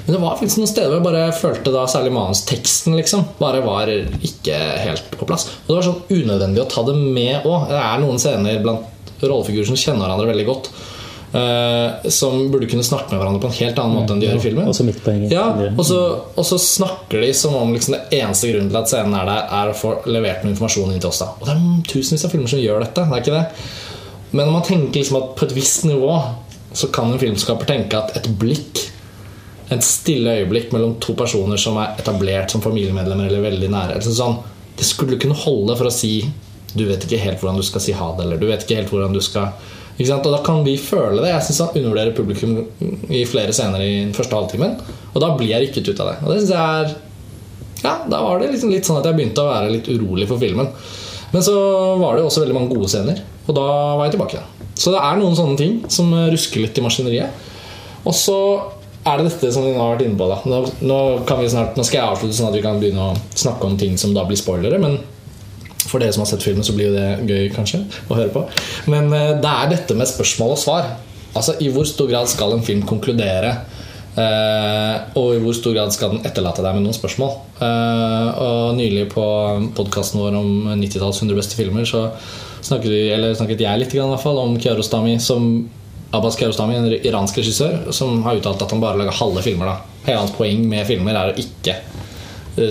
Men det var faktisk noen steder hvor jeg bare følte da særlig manusteksten liksom, bare var ikke helt på plass. Og det var sånn unødvendig å ta det med òg. Det er noen scener blant rollefigurer som kjenner hverandre veldig godt. Uh, som burde kunne snakke med hverandre på en helt annen måte enn de gjør i filmen. Også mitt poeng. Ja, og så, og så snakker de som om liksom det eneste grunnen til at scenen er der, er å få levert noe informasjon inn til oss. da Og det er tusenvis av filmer som gjør dette. Det er ikke det Men når man tenker liksom at på et visst nivå så kan en filmskaper tenke at et blikk et stille øyeblikk mellom to personer som er etablert som familiemedlemmer eller veldig nære altså sånn, Det skulle kunne holde for å si Du vet ikke helt hvordan du skal si ha det, eller du vet ikke helt hvordan du skal ikke sant? Og da kan vi føle det. Jeg syns han undervurderer publikum i flere scener i den første halvtimen. Og da blir jeg rykket ut av det. Og det synes jeg er Ja, da var det liksom litt sånn at jeg begynte å være litt urolig for filmen. Men så var det jo også veldig mange gode scener, og da var jeg tilbake igjen. Så det er noen sånne ting som rusker litt i maskineriet. Og så er det dette som vi nå har vært inne på. da Nå, nå, snart, nå skal jeg avslutte sånn at vi kan begynne å snakke om ting som da blir spoilere. Men for dere som har sett filmen, så blir jo det gøy kanskje å høre på. Men eh, det er dette med spørsmål og svar. Altså I hvor stor grad skal en film konkludere? Eh, og i hvor stor grad skal den etterlate deg med noen spørsmål? Eh, og nylig på podkasten vår om 90-talls 100 beste filmer så snakket, vi, snakket jeg litt fall, om Kiarostami som Abbas Kiarostami, en iransk regissør, som har uttalt at han bare lager halve filmer. da Hele hans poeng med filmer er å ikke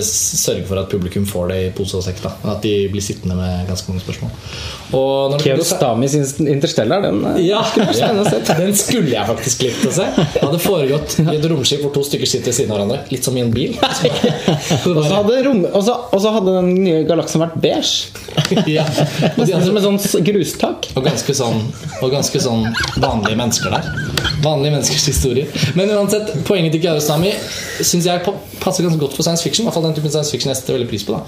sørge for at publikum får det i pose og sekk. da At de blir sittende med ganske mange spørsmål. Og sin Interstellar, den eh, ja, den skulle jeg faktisk likt å se. Det hadde foregått i et romskip hvor to stykker sitter ved siden av hverandre. Litt som i en bil. Og så hadde, rom, også, også hadde den nye galaksen vært beige. ja. og, de hadde, med sånn grustak. og, ganske sånn, og ganske sånn vanlige mennesker der. Vanlige menneskers historier. Men uansett, poenget til Kiarostami syns jeg passer ganske godt for science fiction. I fall den typen science fiction jeg setter veldig pris på.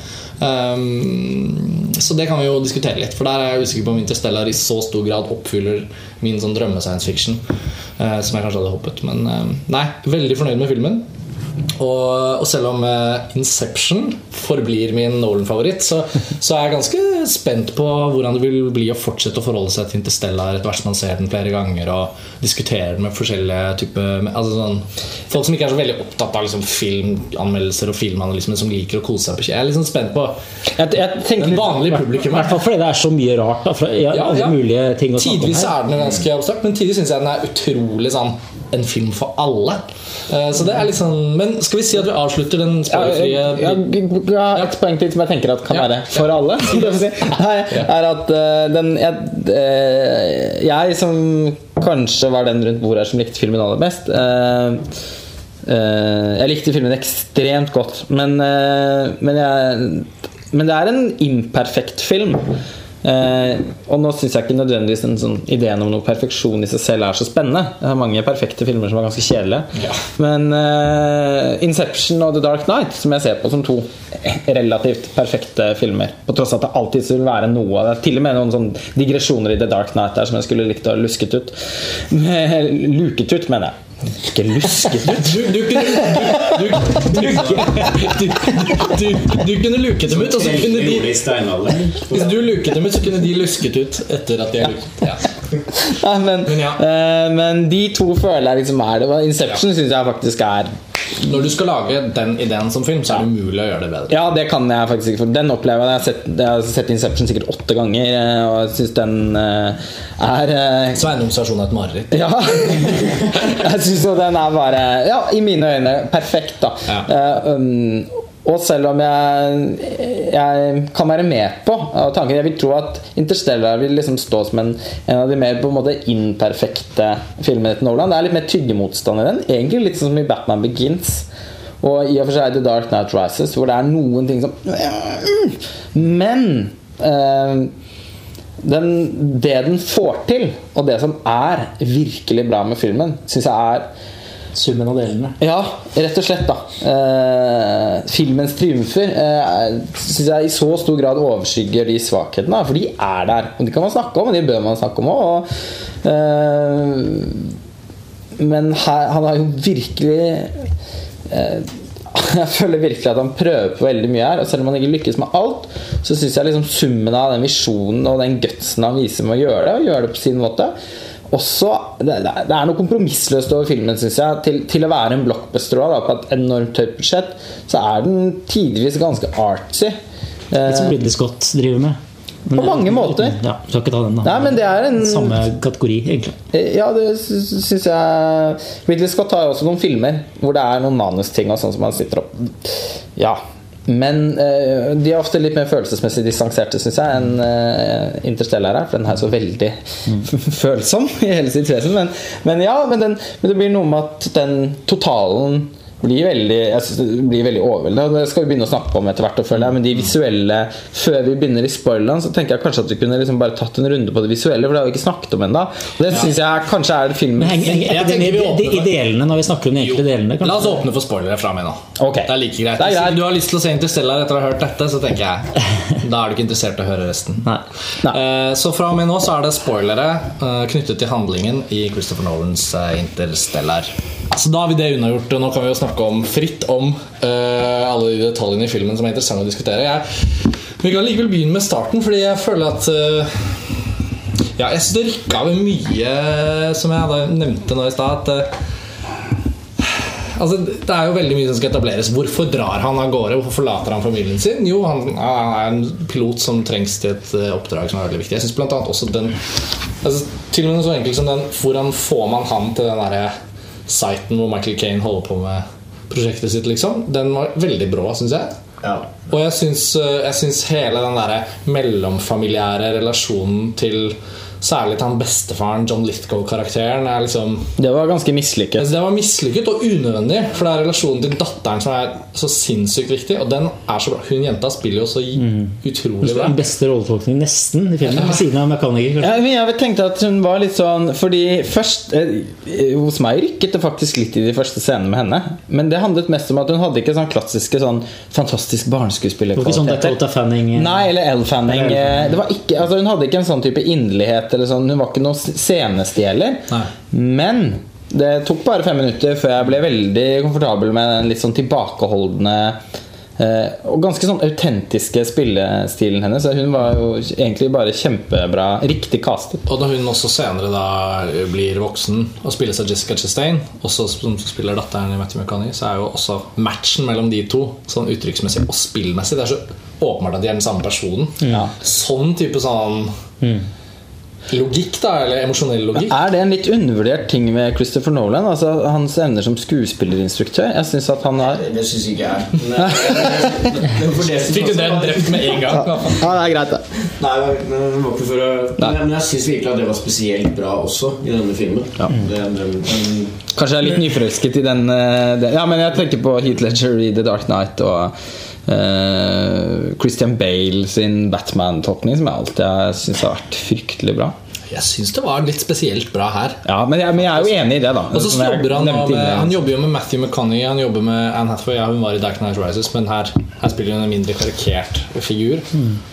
Um, så det kan vi jo diskutere litt. For der er jeg usikker på om Interstellar i så stor grad oppfyller min sånn drømme-science fiction. uh, som jeg kanskje hadde håpet. Men uh, nei, veldig fornøyd med filmen. Og, og selv om eh, Inception forblir min Nolan-favoritt, så, så er jeg ganske spent på hvordan det vil bli å fortsette å forholde seg til Interstellar etter hvert som man ser den flere ganger og diskuterer den med forskjellige typer altså sånn, folk som ikke er så veldig opptatt av liksom, filmanmeldelser og filmanalyse, men som liker å kose seg på kino. Jeg er sånn spent på Jeg, jeg den litt- publikum. I hvert fall fordi det er så mye rart. Da, fra, ja, alle ja. mulige ting å Tidvis er den ganske abstrakt, men tidvis syns jeg den er utrolig sånn en film for alle. Eh, Så det er sånn Men skal vi si at vi avslutter den spoilerfrie ja, et poeng til som jeg tenker at kan Ja. være for alle. Nei, er at eh, den jeg, eh, jeg som kanskje var den rundt bordet her som likte filmen aller best eh, Jeg likte filmen ekstremt godt, men, men, jeg, men det er en imperfekt film. Eh, og nå syns jeg ikke nødvendigvis den sånn ideen om noe perfeksjon i seg selv er så spennende. Det er mange perfekte filmer som er ganske kjedelige. Ja. Men eh, Inception og The Dark Knight, som jeg ser på som to relativt perfekte filmer, på tross av at det alltid vil være noe det, til og med noen sånn digresjoner i The Dark Knight der som jeg skulle likt å ha lusket ut. Luket ut, mener jeg. Ikke lusket ut. Du, du, kunne, du, du, du, du, du kunne luket dem ut, og så kunne de. Hvis du luket dem ut, så kunne de lusket ut etter at de har luket. Ja. Nei, men, Men ja. eh, men de to føler jeg liksom er det. Inception synes jeg faktisk er Når du skal lage den ideen som film, så er det umulig å gjøre det bedre. Ja, det kan jeg faktisk ikke. Den opplever jeg. Jeg har sett, jeg har sett Inception sikkert åtte ganger, eh, og jeg syns den eh, er eh, Sveinung stasjon er et mareritt. Ja. jeg syns den er bare Ja, i mine øyne perfekt, da. Ja. Uh, um, og selv om jeg, jeg kan være med på tanken Jeg vil tro at Interstellar vil liksom stå som en, en av de mer på en måte imperfekte filmene til Nolan. Det er litt mer tyggemotstand i den. Egentlig litt sånn som i Batman Begins. Og i og for seg The Dark Knight Rises, hvor det er noen ting som Men øh, den, det den får til, og det som er virkelig bra med filmen, syns jeg er Summen av delene. ja, rett og slett, da. Eh, filmens triumfer eh, syns jeg i så stor grad overskygger de svakhetene. For de er der. Og de kan man snakke om, og de bør man snakke om òg. men her, han har jo virkelig eh, jeg føler virkelig at han prøver på veldig mye her. Og selv om han ikke lykkes med alt, så syns jeg liksom summen av den visjonen og den gutsen han viser med å gjøre det, og gjøre det på sin måte også, det, det er noe kompromissløst over filmen, syns jeg. Til, til å være en blockbuster da, på et enormt høyt budsjett, så er den tidvis ganske artsy. Litt som Eh, Ridley Scott driver med. Men På mange måter. Ja, skal ikke ta den, da. Nei, men det er en Samme kategori, egentlig. Ja, det syns jeg Ridley Scott har jo også noen filmer hvor det er noen manusting og sånn som han sitter opp Ja. Men uh, de er ofte litt mer følelsesmessig distanserte, syns jeg, enn uh, Interstellar er. For den er så veldig følsom i hele sitt vesen. Men, men ja, men, den, men det blir noe med at den totalen blir veldig, jeg synes det blir veldig overveldende. Det skal vi begynne å snakke om etter hvert. føler jeg, Men de visuelle Før vi begynner i spoilerne, så tenker jeg kanskje at vi kunne liksom bare tatt en runde på det visuelle. For det har vi ikke snakket om ennå. Det syns jeg kanskje er Men filmens heng, heng, Jeg de, I delene, når vi snakker om de enkelte delene La oss åpne for spoilere fra meg nå. Okay. Det er like greit. Er greit. Hvis du har lyst til å se Interstellar etter å ha hørt dette, så tenker jeg Da er du ikke interessert i å høre resten. Nei. Nei. Eh, Så fra og med nå så er det spoilere eh, knyttet til handlingen i Christopher Nolans eh, Interstellar. Så da har vi det unnagjort, nå kan vi jo snakke om fritt om uh, alle de detaljene i filmen som er interessante å diskutere. Jeg, vi kan likevel begynne med starten, fordi jeg føler at uh, Ja, jeg syns det rykka ved mye, som jeg nevnte nå i stad. eh, Altså, det er jo veldig mye som skal etableres. Hvorfor drar han av gårde? Hvorfor forlater han familien sin? Jo, han, han er en pilot som trengs til et oppdrag som er veldig viktig. Jeg synes blant annet også den altså, Til og med noe så enkelt som den Hvordan får man han til den derre siten hvor Michael Kane holder på med prosjektet sitt, liksom? Den var veldig brå, syns jeg. Ja. Og jeg syns, eh, hele den der mellomfamiliære relasjonen til Særlig til han bestefaren, John Lithgow-karakteren, er liksom Det var ganske mislykket. Altså, det var mislykket og unødvendig, for det er relasjonen til datteren som er så sinnssykt viktig. Og den er så bra. Hun jenta spiller jo så utrolig bra. Den beste rolletolkningen nesten i filmen, ved siden av Mekaniker. Ja, men jeg tenkte at hun var litt sånn Fordi først eh, Hos meg rykket det faktisk litt i de første scenene med henne. Men det handlet mest om at hun hadde ikke sånn klassiske sånn fantastisk Det sånn. Dakota Fanning eh, Nei, eller Elle Fanning. Eller Elle eh, Det var ikke, altså hun hadde ikke en sånn type inderlighet. Eller sånn, hun var ikke noe scenestjeler. Men det tok bare fem minutter før jeg ble veldig komfortabel med den litt sånn tilbakeholdne Eh, og ganske sånn autentiske spillestilen hennes. Hun var jo egentlig bare kjempebra. Riktig castet. Og når hun også senere da blir voksen og spilles av Jessica Chastain, også som spiller datteren i Matthew McCanny, så er jo også matchen mellom de to sånn uttrykksmessig og spillmessig Det er så åpenbart at de er den samme personen. Ja. Sånn type sånn logikk, da, eller emosjonell logikk. Er det en litt undervurdert ting med Christopher Nolan? Altså Hans evner som skuespillerinstruktør? Jeg synes at han har Det syns ikke jeg. Som Fikk du den drept med en gang? Ja, det er greit, det. Nei, det var ikke for å Nei. Men jeg syns virkelig at det var spesielt bra også i denne filmen. Ja. den, den, Kanskje jeg er litt nyforelsket i den, eh, den Ja, men jeg tenker på Heath Ledger i The Dark Knight og eh, Christian Bale sin Batman-tolkning, som jeg alltid har syntes har vært fryktelig bra. Jeg syns det var litt spesielt bra her. Ja, men jeg, men jeg er jo enig i det, da. Og så jobber han, med, han jobber jo med Matthew McConney, han jobber med Anne Hathaway. Ja, hun var i Dark Knight Rises, men her, her spiller hun en mindre karikert figur.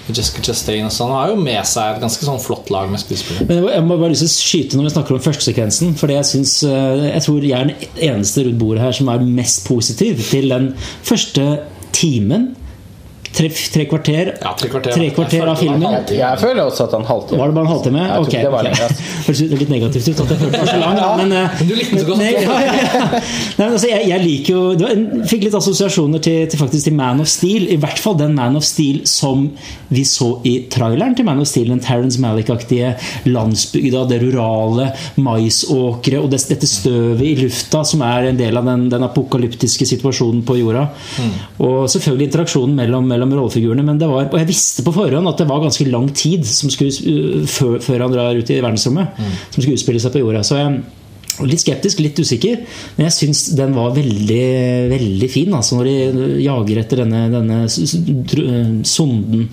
Jessica Chastain og sånn. Han har jo med seg et ganske sånn flott lag med skuespillere. Men jeg må- bare lyst til å skyte når vi snakker om førstesekvensen. For jeg, synes, eh, jeg tror jeg er den eneste rundt bordet her som er mest positiv til den første timen. Tre, tre kvarter, Ja, tre kvarter. tre kvarter av Jeg det filmen. Jeg føler også at han halter. Var det bare en halvtime? Jeg tror Ok, det var okay. ass. Litt negativt ut at jeg følte den var så lang. Men, eh, Men du likte den så godt. Nei, ja. Nei, altså, jeg, jeg liker jo det var, en- Fikk litt assosiasjoner til, til faktisk til Man of Steel. I hvert fall den Man of Steel som vi så i traileren til Man of Steel. Den Terence Malick-aktige landsbygda, det rurale, maisåkre og det, dette støvet i lufta som er en del av den, den apokalyptiske situasjonen på jorda. Og selvfølgelig interaksjonen mellom, mellom rollefigurene. Men det var, og jeg visste på forhånd at det var ganske lang tid som skulle, uh, før, før han drar ut i verdensrommet, som skulle utspille seg på jorda. Så jeg Litt skeptisk, litt usikker, men jeg syns den var veldig veldig fin. Altså når de jager etter denne, denne eh, sonden.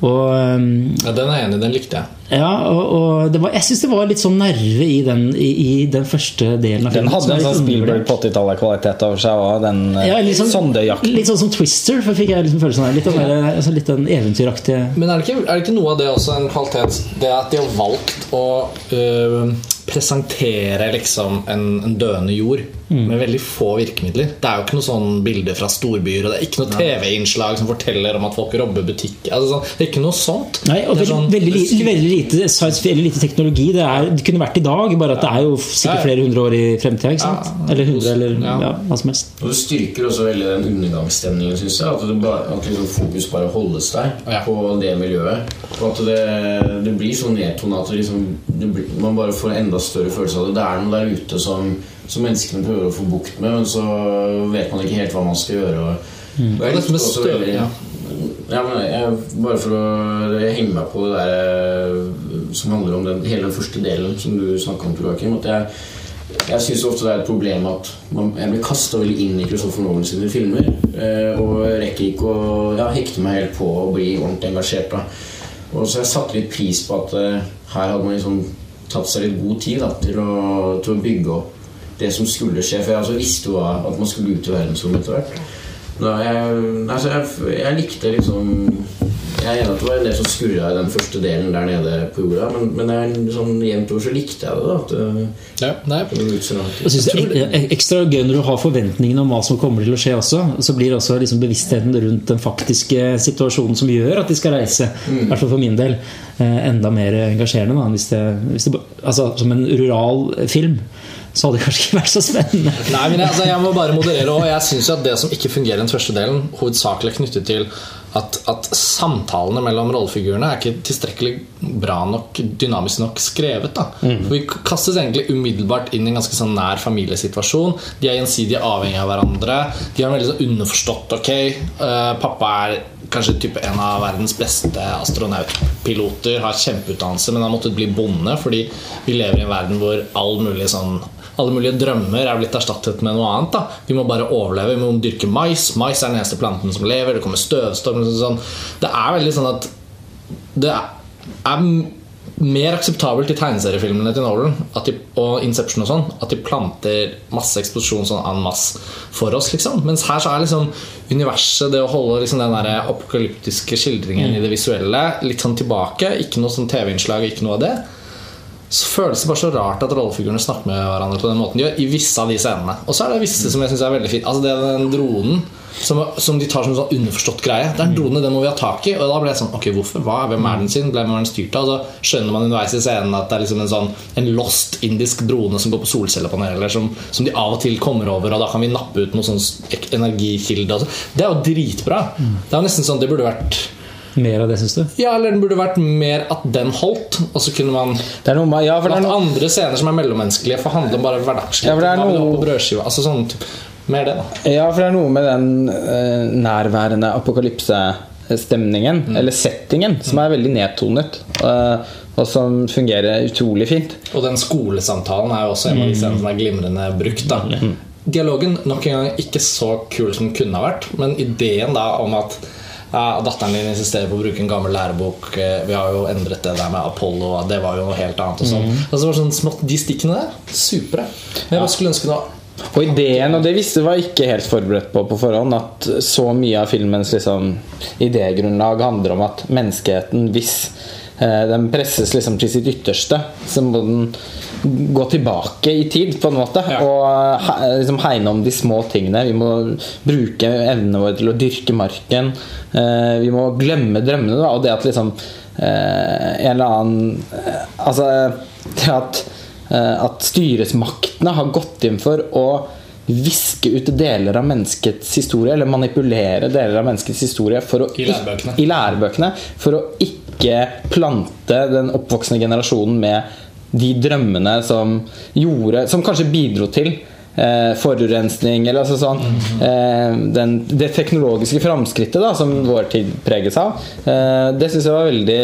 Og, um, Ja, den er jeg enig i. Den likte jeg. ja, og, og det var, jeg syns det var litt sånn nerve i den, i, i den første delen av Den filmen. Den hadde en er sånn Spielberg på 80-tallet-kvalitet over seg òg, den eh, Ja, litt sånn, sondejakten. litt sånn som Twister, for fikk jeg liksom følelsen av. Litt, den der- altså litt den eventyraktige Men er det, ikke, er det ikke noe av det også en kvalitet Det at de har valgt å øh, presentere liksom en, en døende jord med veldig få virkemidler. Det er jo ikke noe sånn bilde fra storbyer, og det er ikke noe TV-innslag som forteller om at folk robber butikk. Altså, sånn, det er ikke noe sånt. Nei, og Det er veldig, sånn- veldig, li- veldig lite science veldig lite teknologi. Det, er, det kunne vært i dag, bare at det er jo sikkert flere hundre år i fremtida. Ikke sant? Eller hundre, eller Ja. ja, hva som helst. Og det styrker også veldig den undergangsstemningen, syns jeg. At, det bare, at liksom fokus bare holdes der Ja. på det miljøet. Og at det, det blir så nedtona at det liksom, det blir, man bare får en enda større følelse av det. Det er noe der ute som, som menneskene prøver å få bukt med, men så vet man ikke helt hva man skal gjøre. Og, og jeg Det likte også veldig- ja. Ja, men jeg, bare for å henge meg på det der eh, som handler om den, hele den første delen som du snakka om, Joakim. At jeg, jeg syns ofte det er et problem at man, jeg blir kasta veldig inn i Christopher Nolan sine filmer. Eh, og rekker ikke å ja, hekte meg helt på og bli ordentlig engasjert. Da. Og så jeg satte litt pris på at eh, her hadde man liksom tatt seg litt god tid da, til, å, til å bygge opp det som skulle skje. For jeg altså visste jo at man skulle ut i verdensrommet etter hvert. Jeg, altså jeg, jeg likte liksom Jeg er enig at det var en del som skurra i den første delen der nede på jorda, men, men jeg, sånn jevnt over så likte jeg det. da At Ja, nei, det var ut så langt. Jeg synes det er ek- ek- ekstra gøy når du har forventningene om hva som kommer til å skje også. Så blir også liksom bevisstheten rundt den faktiske situasjonen som gjør at de skal reise, i hvert fall for min del, eh, enda mer engasjerende. Da, hvis det, hvis det, altså, som en rural film så hadde det kanskje ikke vært så spennende. Nei, men jeg, altså, jeg må bare moderere og Jeg synes jo at Det som ikke fungerer i den første delen, hovedsakelig er knyttet til at, at samtalene mellom rollefigurene er ikke tilstrekkelig bra nok, dynamisk nok skrevet. da For Vi kastes egentlig umiddelbart inn i en ganske sånn nær familiesituasjon. De er gjensidig avhengig av hverandre. De har veldig sånn underforstått Ok, uh, pappa er kanskje type en av verdens beste astronautpiloter, har kjempeutdannelse, men har måttet bli bonde fordi vi lever i en verden hvor all mulig sånn alle mulige drømmer er blitt erstattet med noe annet. da Vi må bare overleve. Vi må dyrke mais. Mais er den eneste planten som lever. Det kommer støvstorm. Sånn. Det er veldig sånn at det er mer akseptabelt i tegneseriefilmene til Nolan de, og Inception og sånn at de planter masse eksplosjon sånn en masse for oss. liksom Mens her så er liksom universet, det å holde liksom den der apokalyptiske skildringen i det visuelle litt sånn tilbake. Ikke noe sånn TV-innslag, ikke noe av det så føles det bare så rart at rollefigurene snakker med hverandre på den måten de gjør. I visse av de scenene Og så er det visse som jeg synes er veldig fint. Altså det er den dronen som, som de tar som en sånn underforstått greie. Det er en drone, den må vi ha tak i. Og da ble jeg sånn Ok, hvorfor? Hva? Hvem er den sin? Hvem er den styrt av? Og så skjønner man underveis i scenen at det er liksom en sånn En lost indisk drone som går på solcellepaneler, som, som de av og til kommer over, og da kan vi nappe ut noen sånn energikilde. Det er jo dritbra. Det er jo nesten sånn det burde vært Mer av det, syns du? Ja, eller den burde vært mer at den holdt, og så kunne man Det er noe ja, for det er noe, andre scener som er mellommenneskelige, for handle om bare hverdagslige Ja, for det er noe- Altså sånn Mer det, da. ja, for det er noe med den uh, nærværende apokalypsestemningen, Mm. eller settingen, som er veldig nedtonet. Uh, og som fungerer utrolig fint. Og den skolesamtalen er jo også en av de scenene som er glimrende brukt. da Dialogen nok en gang ikke så kul som den kunne ha vært, men ideen da om at ja, datteren din insisterer på å bruke en gammel lærebok. eh, Vi har jo endret det der med Apollo, det var jo noe helt annet. Og sånn Altså, det var sånn smått, De stikkene der, supre. Men jeg bare skulle ønske noe Og ideen, og det visste var ikke helt forberedt på på forhånd, at så mye av filmens liksom, idégrunnlag handler om at menneskeheten, hvis eh, den presses liksom til sitt ytterste, så må den gå tilbake i tid, på en måte. Ja. Og he, liksom hegne om de små tingene. Vi må bruke evnene våre til å dyrke marken. Eh, vi må glemme drømmene. Da, og det at liksom eh, en eller annen eh, Altså det at eh, at styresmaktene har gått inn for å viske ut deler av menneskets historie, eller manipulere deler av menneskets historie å I lærebøkene. i lærebøkene for å ikke plante den oppvoksende generasjonen med de drømmene som gjorde Som kanskje bidro til eh, forurensning eller altså sånn eh, den, Det teknologiske framskrittet da, som vår tid preges av, eh, det syns jeg var veldig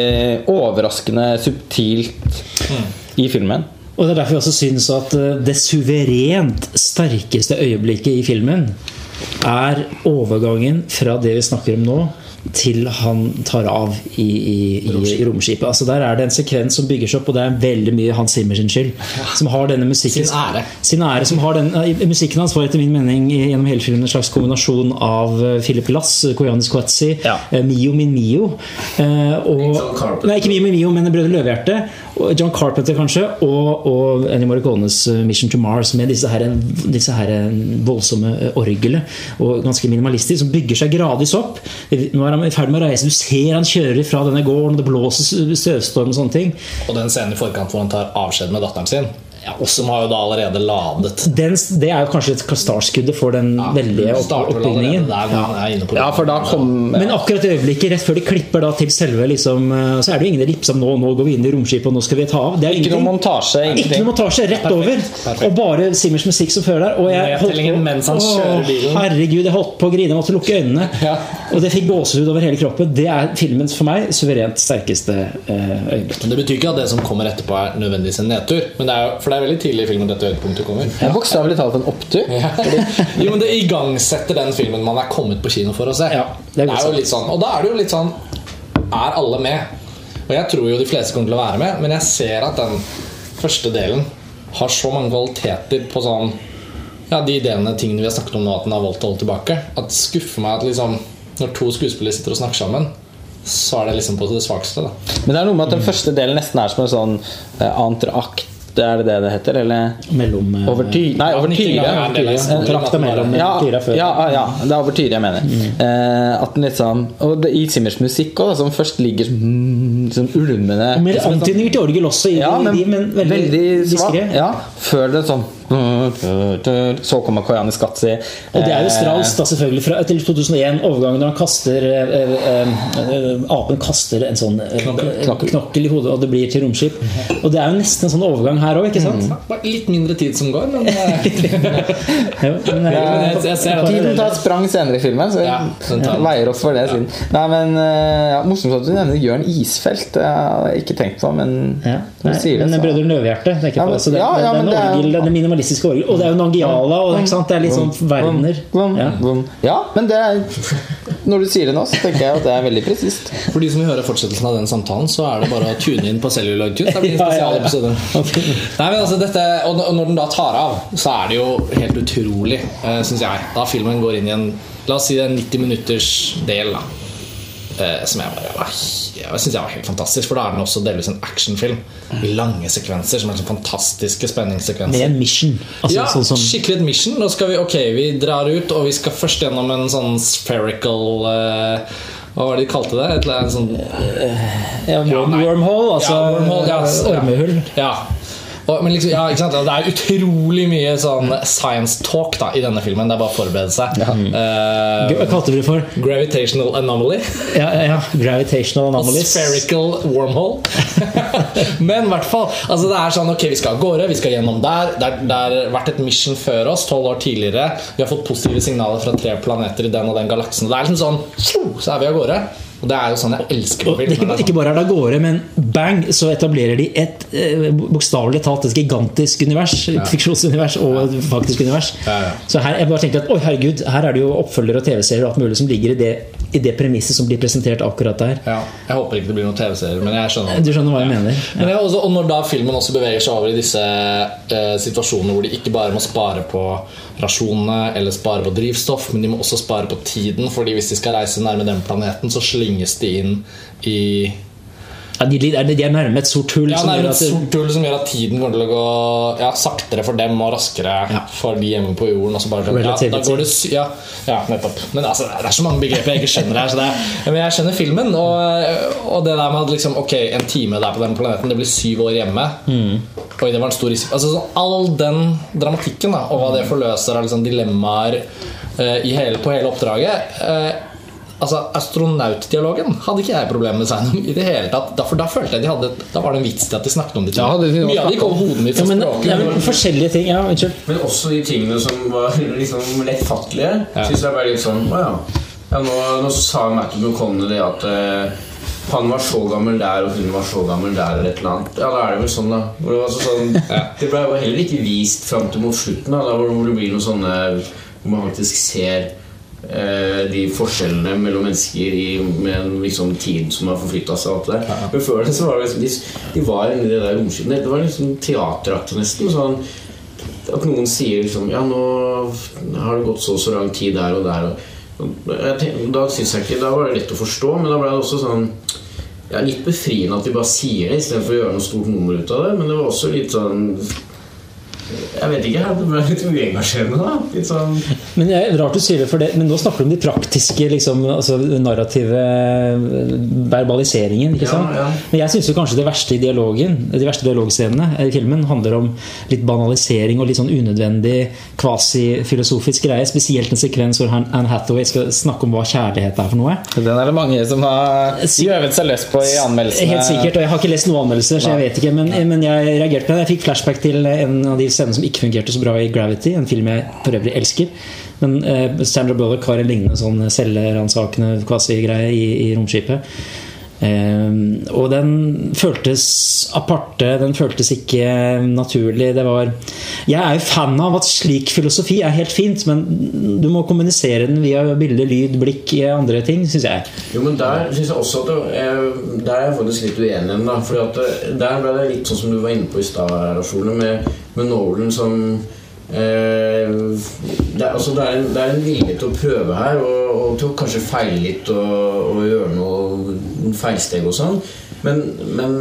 overraskende subtilt i filmen. Og det er derfor jeg også syns at eh, det suverent sterkeste øyeblikket i filmen er overgangen fra det vi snakker om nå, til han tar av i, i, i romskipet. Altså Der er det en sekvens som bygger seg opp, og det er veldig mye Hans Zimmer sin skyld. Som har denne musikken Sin ære. Sin ære som har den, eh, Musikken hans var etter min mening gjennom hele filmen en slags kombinasjon av eh, Philip Glass, Koyanis Kwatsi, Ja. eh, Mio min Mio eh, og, Nei, ikke Mio min Mio, men Brødre Løvehjerte. John Carpenter, kanskje, og, og Ennio Morricones eh, Mission to Mars med disse, her, disse her voldsomme eh, orgelet, og ganske minimalistisk, som bygger seg gradvis opp. Nå er han i ferd med å reise. Du ser han kjører fra denne gården, det blåser støvstorm og sånne ting. Og den scenen i forkant hvor han tar avskjed med datteren sin, som har jo da allerede ladet Den, det er jo kanskje et startskuddet for den veldige opp, Starter vel allerede oppbyggingen. Ja, for da kom Men akkurat i øyeblikket rett før de klipper da til selve liksom, eh, Så er det jo ingen ellipse om nå, nå går vi inn i romskipet og nå skal vi ta av. Det er Ikke noe montasje, Ikke noe montasje, rett Perfekt, over. perfekt. Og bare Simmers musikk som fører der. Og jeg holdt på, mens han kjører bilen. Herregud, jeg holdt på å grine. Jeg måtte lukke øynene. Ja. Og det fikk gåsehud over hele kroppen. Det er filmens for meg suverent sterkeste eh, øyeblikk. Men Det betyr ikke at det som kommer etterpå, er nødvendigvis en nedtur. Men det er jo, for det er veldig tidlig i filmen dette høydepunktet kommer. Ja. er bokstavelig talt en opptur. Ja. Jo, men Det igangsetter den filmen man er kommet på kino for å se. Ja, det er godt jo litt sånn, og da er det jo litt sånn Er alle med? Og jeg tror jo de fleste kommer til å være med, men jeg ser at den første delen har så mange kvaliteter på sånn Ja, de ideene, tingene vi har snakket om nå, at den har valgt å holde tilbake. At det skuffer meg at liksom Når to skuespillere sitter og snakker sammen, så er det liksom på det svakeste. da Men det er noe med at den første delen nesten er som en sånn eh, entreakt. Er det det det heter? Eller Mellom Over overtyre? Nei, over er mellom tyra før. ja, ja, det er overtyre jeg mener. Eh, at den liksom Og det, i Simmers musikk også, som først ligger Sånn som ulmende Og sånn- antydninger til orgel også, i, ja, men, i, men veldig, svak. diskré. Ja, før det sånn Så kommer Koyani Skatzi. Og det er jo Strauss da selvfølgelig fra, til 2001, overgangen når han kaster eh, eh, eh, Apen kaster en sånn eh, Knokkel. knokkel i hodet, og det blir til romskip. Og det er jo nesten en sånn overgang her òg, ikke sant? Bare Litt mindre tid som går, men Ja, men, eh, jeg- jeg ser at- Tiden tar et sprang senere i filmen, så Ja, jeg veier opp for det. siden Nei, men ja, Morsomt at du nevner Jørn Isfelt. Det har jeg ikke tenkt på, men nei, sier det, men Brødrene Løvehjerte tenker jeg Ja, men- Altså, det, ja, ja, det, det, det er en orgel, det er minimalistiske orgel. Og det er jo Nangiala. Og, ikke sant? Det er litt sånn verdener. Ja. Ja, men det er Når du sier det nå, så tenker jeg at det er veldig presist. For de som vil høre fortsettelsen av den samtalen, så er det bare å tune inn på Cellular Tune. Det blir en Ja, ja, ja. spesialepisode. Nei, men altså dette, og når den da tar av, så er det jo helt utrolig, uh, syns jeg. Da filmen går inn i en La oss si det er en 90 minutters del. da eh, som jeg bare var, jeg synes jeg var helt fantastisk. For da er den også delvis en actionfilm i lange sekvenser. Som er sånn fantastiske Med spenningssekvenser. en mission. Altså, Ja, sånn sånn... skikkelig et mission. Nå skal vi, ok, vi drar ut, og vi skal først gjennom en sånn spherical uh, Hva var det de kalte det? Et eller annet sånn ja, worm, wormhole, altså Ja, wormhole, ja. ormehull. Ja. Og, men liksom, ja? Det er utrolig mye sånn science talk da, i denne filmen. Det er bare å forberede seg. Eh, Hva kalte vi det for? gravitational anomaly. Ja, ja, gravitational Gravitational Og spherical wormhole. Men i hvert fall altså Det er sånn, ok, vi skal av gårde, vi skal gjennom der. Det har vært et mission før oss, tolv år tidligere. Vi har fått positive signaler fra tre planeter i den og den galaksen. Det er liksom sånn, så er vi av gårde. Og det er jo sånn jeg elsker på film. ikke, sånn. ikke bare er det av gårde, men bang, så etablerer de et eh, bokstavelig talt et gigantisk univers. Et fiksjonsunivers og et faktisk univers. Ja, ja. Så her, jeg bare tenkte at oi, herregud, her er det jo oppfølgere og TV-serier og alt mulig som ligger i det, i det premisset som blir presentert akkurat der. Ja, jeg håper ikke det blir noen TV-serier, men jeg skjønner Du skjønner hva jeg mener? Men det er også, og når da filmen også beveger seg over i disse eh, situasjonene hvor de ikke bare må spare på rasjonene eller spare på drivstoff, men de må også spare på tiden, fordi hvis de skal reise nærme den planeten, så slynges de inn i Ja, de, er- de er nærme et sort hull. ja, som nærme et sort hull som gjør at tiden kommer til å gå ja, saktere for dem og raskere Ja. for de hjemme på jorden. Bare, sånn, går det, ja, ja, nettopp. Men altså, det er så mange begreper jeg ikke skjønner her. Så det er, men jeg skjønner filmen, og, og det der med at liksom, ok, en time der på den planeten, det blir syv år hjemme. Oi, det var en stor risiko. Altså, sånn, all den dramatikken da, og hva det forløser av liksom, dilemmaer uh, i hele, på hele oppdraget eh, Altså, Astronautdialogen hadde ikke jeg problemer med seg i det hele tatt. Da, for da følte jeg de hadde Da var det en vits til at de snakket om det. Ja, det- Mye av det gikk over hodet mitt. ja, men, ja, men forskjellige ting. Ja, unnskyld. Men også de tingene som var liksom lettfattelige, Ja. synes jeg bare litt sånn Å ja. ja nå, nå sa Matthew McConnell det at uh, han var så gammel der, og hun var så gammel der, eller et eller annet. Ja, da er det vel sånn, da. Hvor det, var så sånn, det ble heller ikke vist fram til mot slutten, da, da hvor det blir noe sånne Hvor man faktisk ser de forskjellene mellom mennesker i, med en liksom, tid som har forflytta seg. alt det der. Men før det så var det liksom, de, de var inni det der romskipet. Det var liksom teateraktig nesten. sånn at noen sier liksom Ja, nå har det gått så og så lang tid der og der. Og, jeg tenk, da synes jeg ikke Da var det lett å forstå, men da ble det også sånn ja, Litt befriende at de bare sier det istedenfor å gjøre noe stort nummer ut av det. Men det var også litt sånn Jeg vet ikke. Det ble litt uengasjerende, da. Litt sånn Men det er rart du sier det, for det, men nå snakker du om de praktiske liksom, altså narrative eh, verbaliseringen. ikke sant? ja. Men jeg syns kanskje det verste i dialogen De verste dialogscenene i filmen handler om litt banalisering og litt sånn unødvendig kvasifilosofisk greie. Spesielt en sekvens hvor Anne Hathaway skal snakke om hva kjærlighet er for noe. Den er det mange som har gjøvet seg løs på i anmeldelsene. Helt sikkert, og Jeg har ikke lest noen anmeldelser, så jeg vet ikke, men, men jeg reagerte på det. Jeg fikk flashback til en av de scenene som ikke fungerte så bra i Gravity, en film jeg for øvrig elsker. Men eh, Sandra Bullock har en lignende sånn selvransakende kvasi-greie i, i romskipet. Eh, og den føltes aparte, den føltes ikke naturlig. Det var Jeg er jo fan av at slik filosofi er helt fint, men du må kommunisere den via bilde, lyd, blikk, andre ting, syns jeg. Jo, men der synes jeg også at det, eh, Der er jeg faktisk litt uenig igjen, da. For der ble det litt sånn som du var inne på i stad, med, med Nolan som eh, det, er, altså, det, er en, det er en vilje til å prøve her, og, og til å kanskje feile litt og, og gjøre noe feilsteg og sånn. Men, men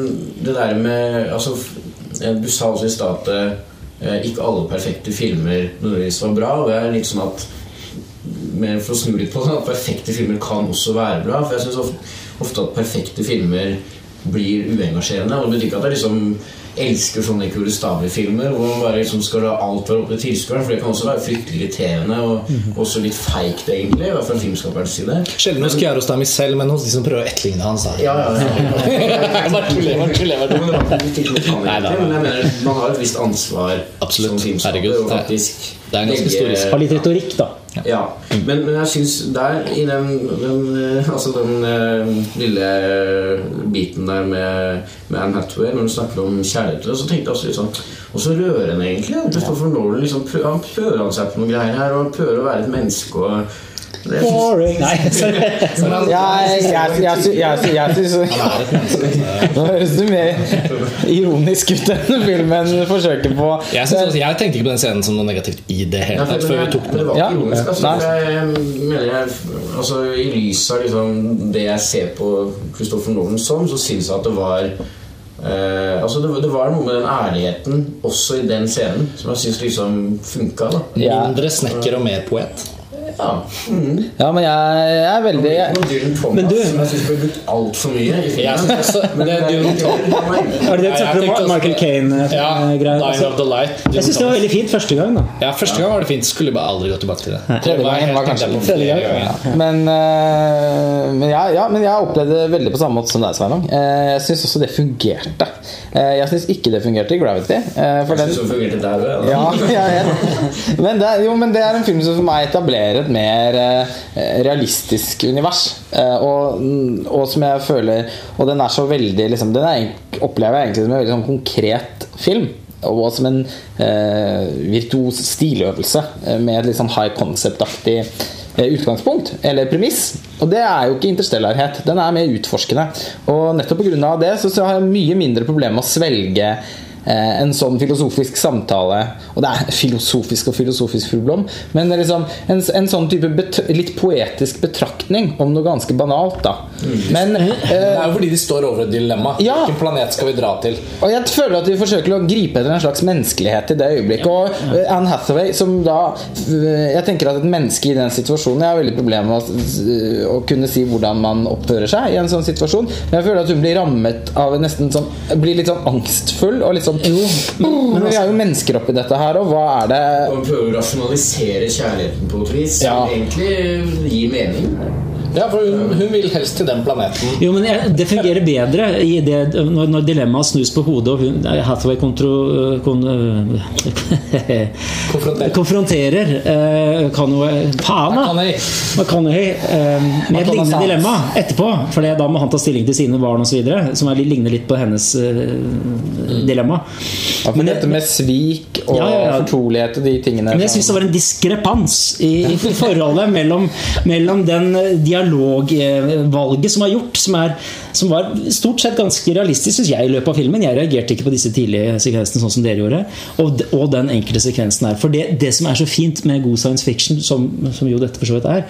det der med altså, eh, Du sa også i stad at eh, ikke alle perfekte filmer nødvendigvis var bra. Og det er litt sånn at mer for å snu litt på det, at perfekte filmer kan også være bra. For jeg syns ofte, ofte at perfekte filmer blir uengasjerende. Og det betyr ikke at det er liksom elsker sånne Kurestable-filmer hvor man bare liksom skal la alt være opp til tilskueren. For det kan også være fryktelig irriterende og også litt feigt, egentlig. I hvert fall filmskaperens side. Sjelden hos Kiarostami selv, men hos de som prøver å etterligne hans. Da. Ja, ja, ja. Men man har et visst ansvar Absolutt. som filmskaper. Herregud, og det er- faktisk det er en ganske stor risk. Har litt retorikk, da. Ja, men, men jeg syns der i den, den eh, Altså den uh, lille biten der med, med Anne Hathaway, når hun snakker om kjærlighet, så tenkte jeg også litt sånn Og så rørende, egentlig. Christopher Nolan liksom prøver, han prøver han seg på noen greier her, og han prøver å være et menneske. og Boring. Nei, sorry. Jeg, syns. Nå høres du mer ironisk ut enn filmen forsøker på. Jeg, synes også, jeg tenkte ikke på den scenen som noe negativt i det hele tatt før vi tok det var Ja. ikke ironisk. Altså, jeg, jeg mener jeg, altså, I lys av liksom, det jeg ser på Christopher Nolan som, så syns jeg at det var Uh, altså det, det var noe med den ærligheten også i den scenen som jeg syns liksom funka. da Mindre snekker og mer poet. Ja. Mm. Ja, men jeg, jeg er veldig jeg, Men du- som jeg syns ble brukt altfor mye i Jeg men synes også, det er Dylan Er det det du Michael? Ja, Dying of the Light. Jeg syns det var veldig fint første gang. da Ja, Første gang var det fint. Skulle bare aldri gå tilbake til det. Tredje var kanskje gang. Men, eh, men, jeg, ja, men jeg opplevde det veldig på samme måte som deg, Sveinung. Eh, Jeg syns også det fungerte. Eh, Jeg syns ikke det fungerte i Gravity. eh, For Jeg synes det fungerte der òg. ja. ja. Men det, jo, men det er en film som for meg etablerer et mer eh, realistisk univers. Eh, og, og som jeg føler Og den er så veldig liksom, Den er, opplever jeg egentlig som en veldig sånn konkret film. Og som en eh, virtuos stiløvelse eh, med et litt sånn high concept-aktig utgangspunkt, eller premiss. Og det er jo ikke interstellarhet. Den er mer utforskende. Og nettopp pga. det så, så har jeg mye mindre problemer med å svelge en sånn filosofisk samtale Og det er filosofisk og filosofisk Problem, men det er liksom en, en sånn type litt poetisk betraktning om noe ganske banalt. da Men Det eh, er jo fordi de står over et dilemma. Ja. Hvilken planet skal vi dra til? og jeg føler at de forsøker å gripe etter en slags menneskelighet i det øyeblikket. Og eh, Anne Hathaway, som da eh, Jeg tenker at et menneske i den situasjonen Jeg har veldig problemer med å, å kunne si hvordan man oppfører seg i en sånn situasjon. Men jeg føler at hun blir rammet av en nesten sånn Blir litt sånn angstfull. Og litt sånn Men vi er jo mennesker oppi dette her, og hva er det Man prøver å rasjonalisere kjærligheten på et vis. Ja. Som egentlig gir mening. Ja, for hun, hun vil helst til den planeten. Jo, men Det fungerer bedre i det, når, når dilemmaet snus på hodet og hun, Hathaway kontro, kon, konfronterer. konfronterer eh, Conway Faen, da! McConaughey. Eh, med et lignende dilemma etterpå. For da må han ta stilling til sine barn osv., som er, ligner litt på hennes uh, dilemma. ja, for Dette med svik og Ja, ja, ja. fortrolighet og de tingene Men jeg syns det var en diskrepans i, i forholdet mellom, mellom den eh, dialogvalget som var gjort, som, er, som var stort sett ganske realistisk, syns jeg, i løpet av filmen. Jeg reagerte ikke på disse tidlige sekvensene sånn som dere gjorde, og, og den enkelte sekvensen her. For det, det som er så fint med god science fiction, som, som jo dette for så vidt er,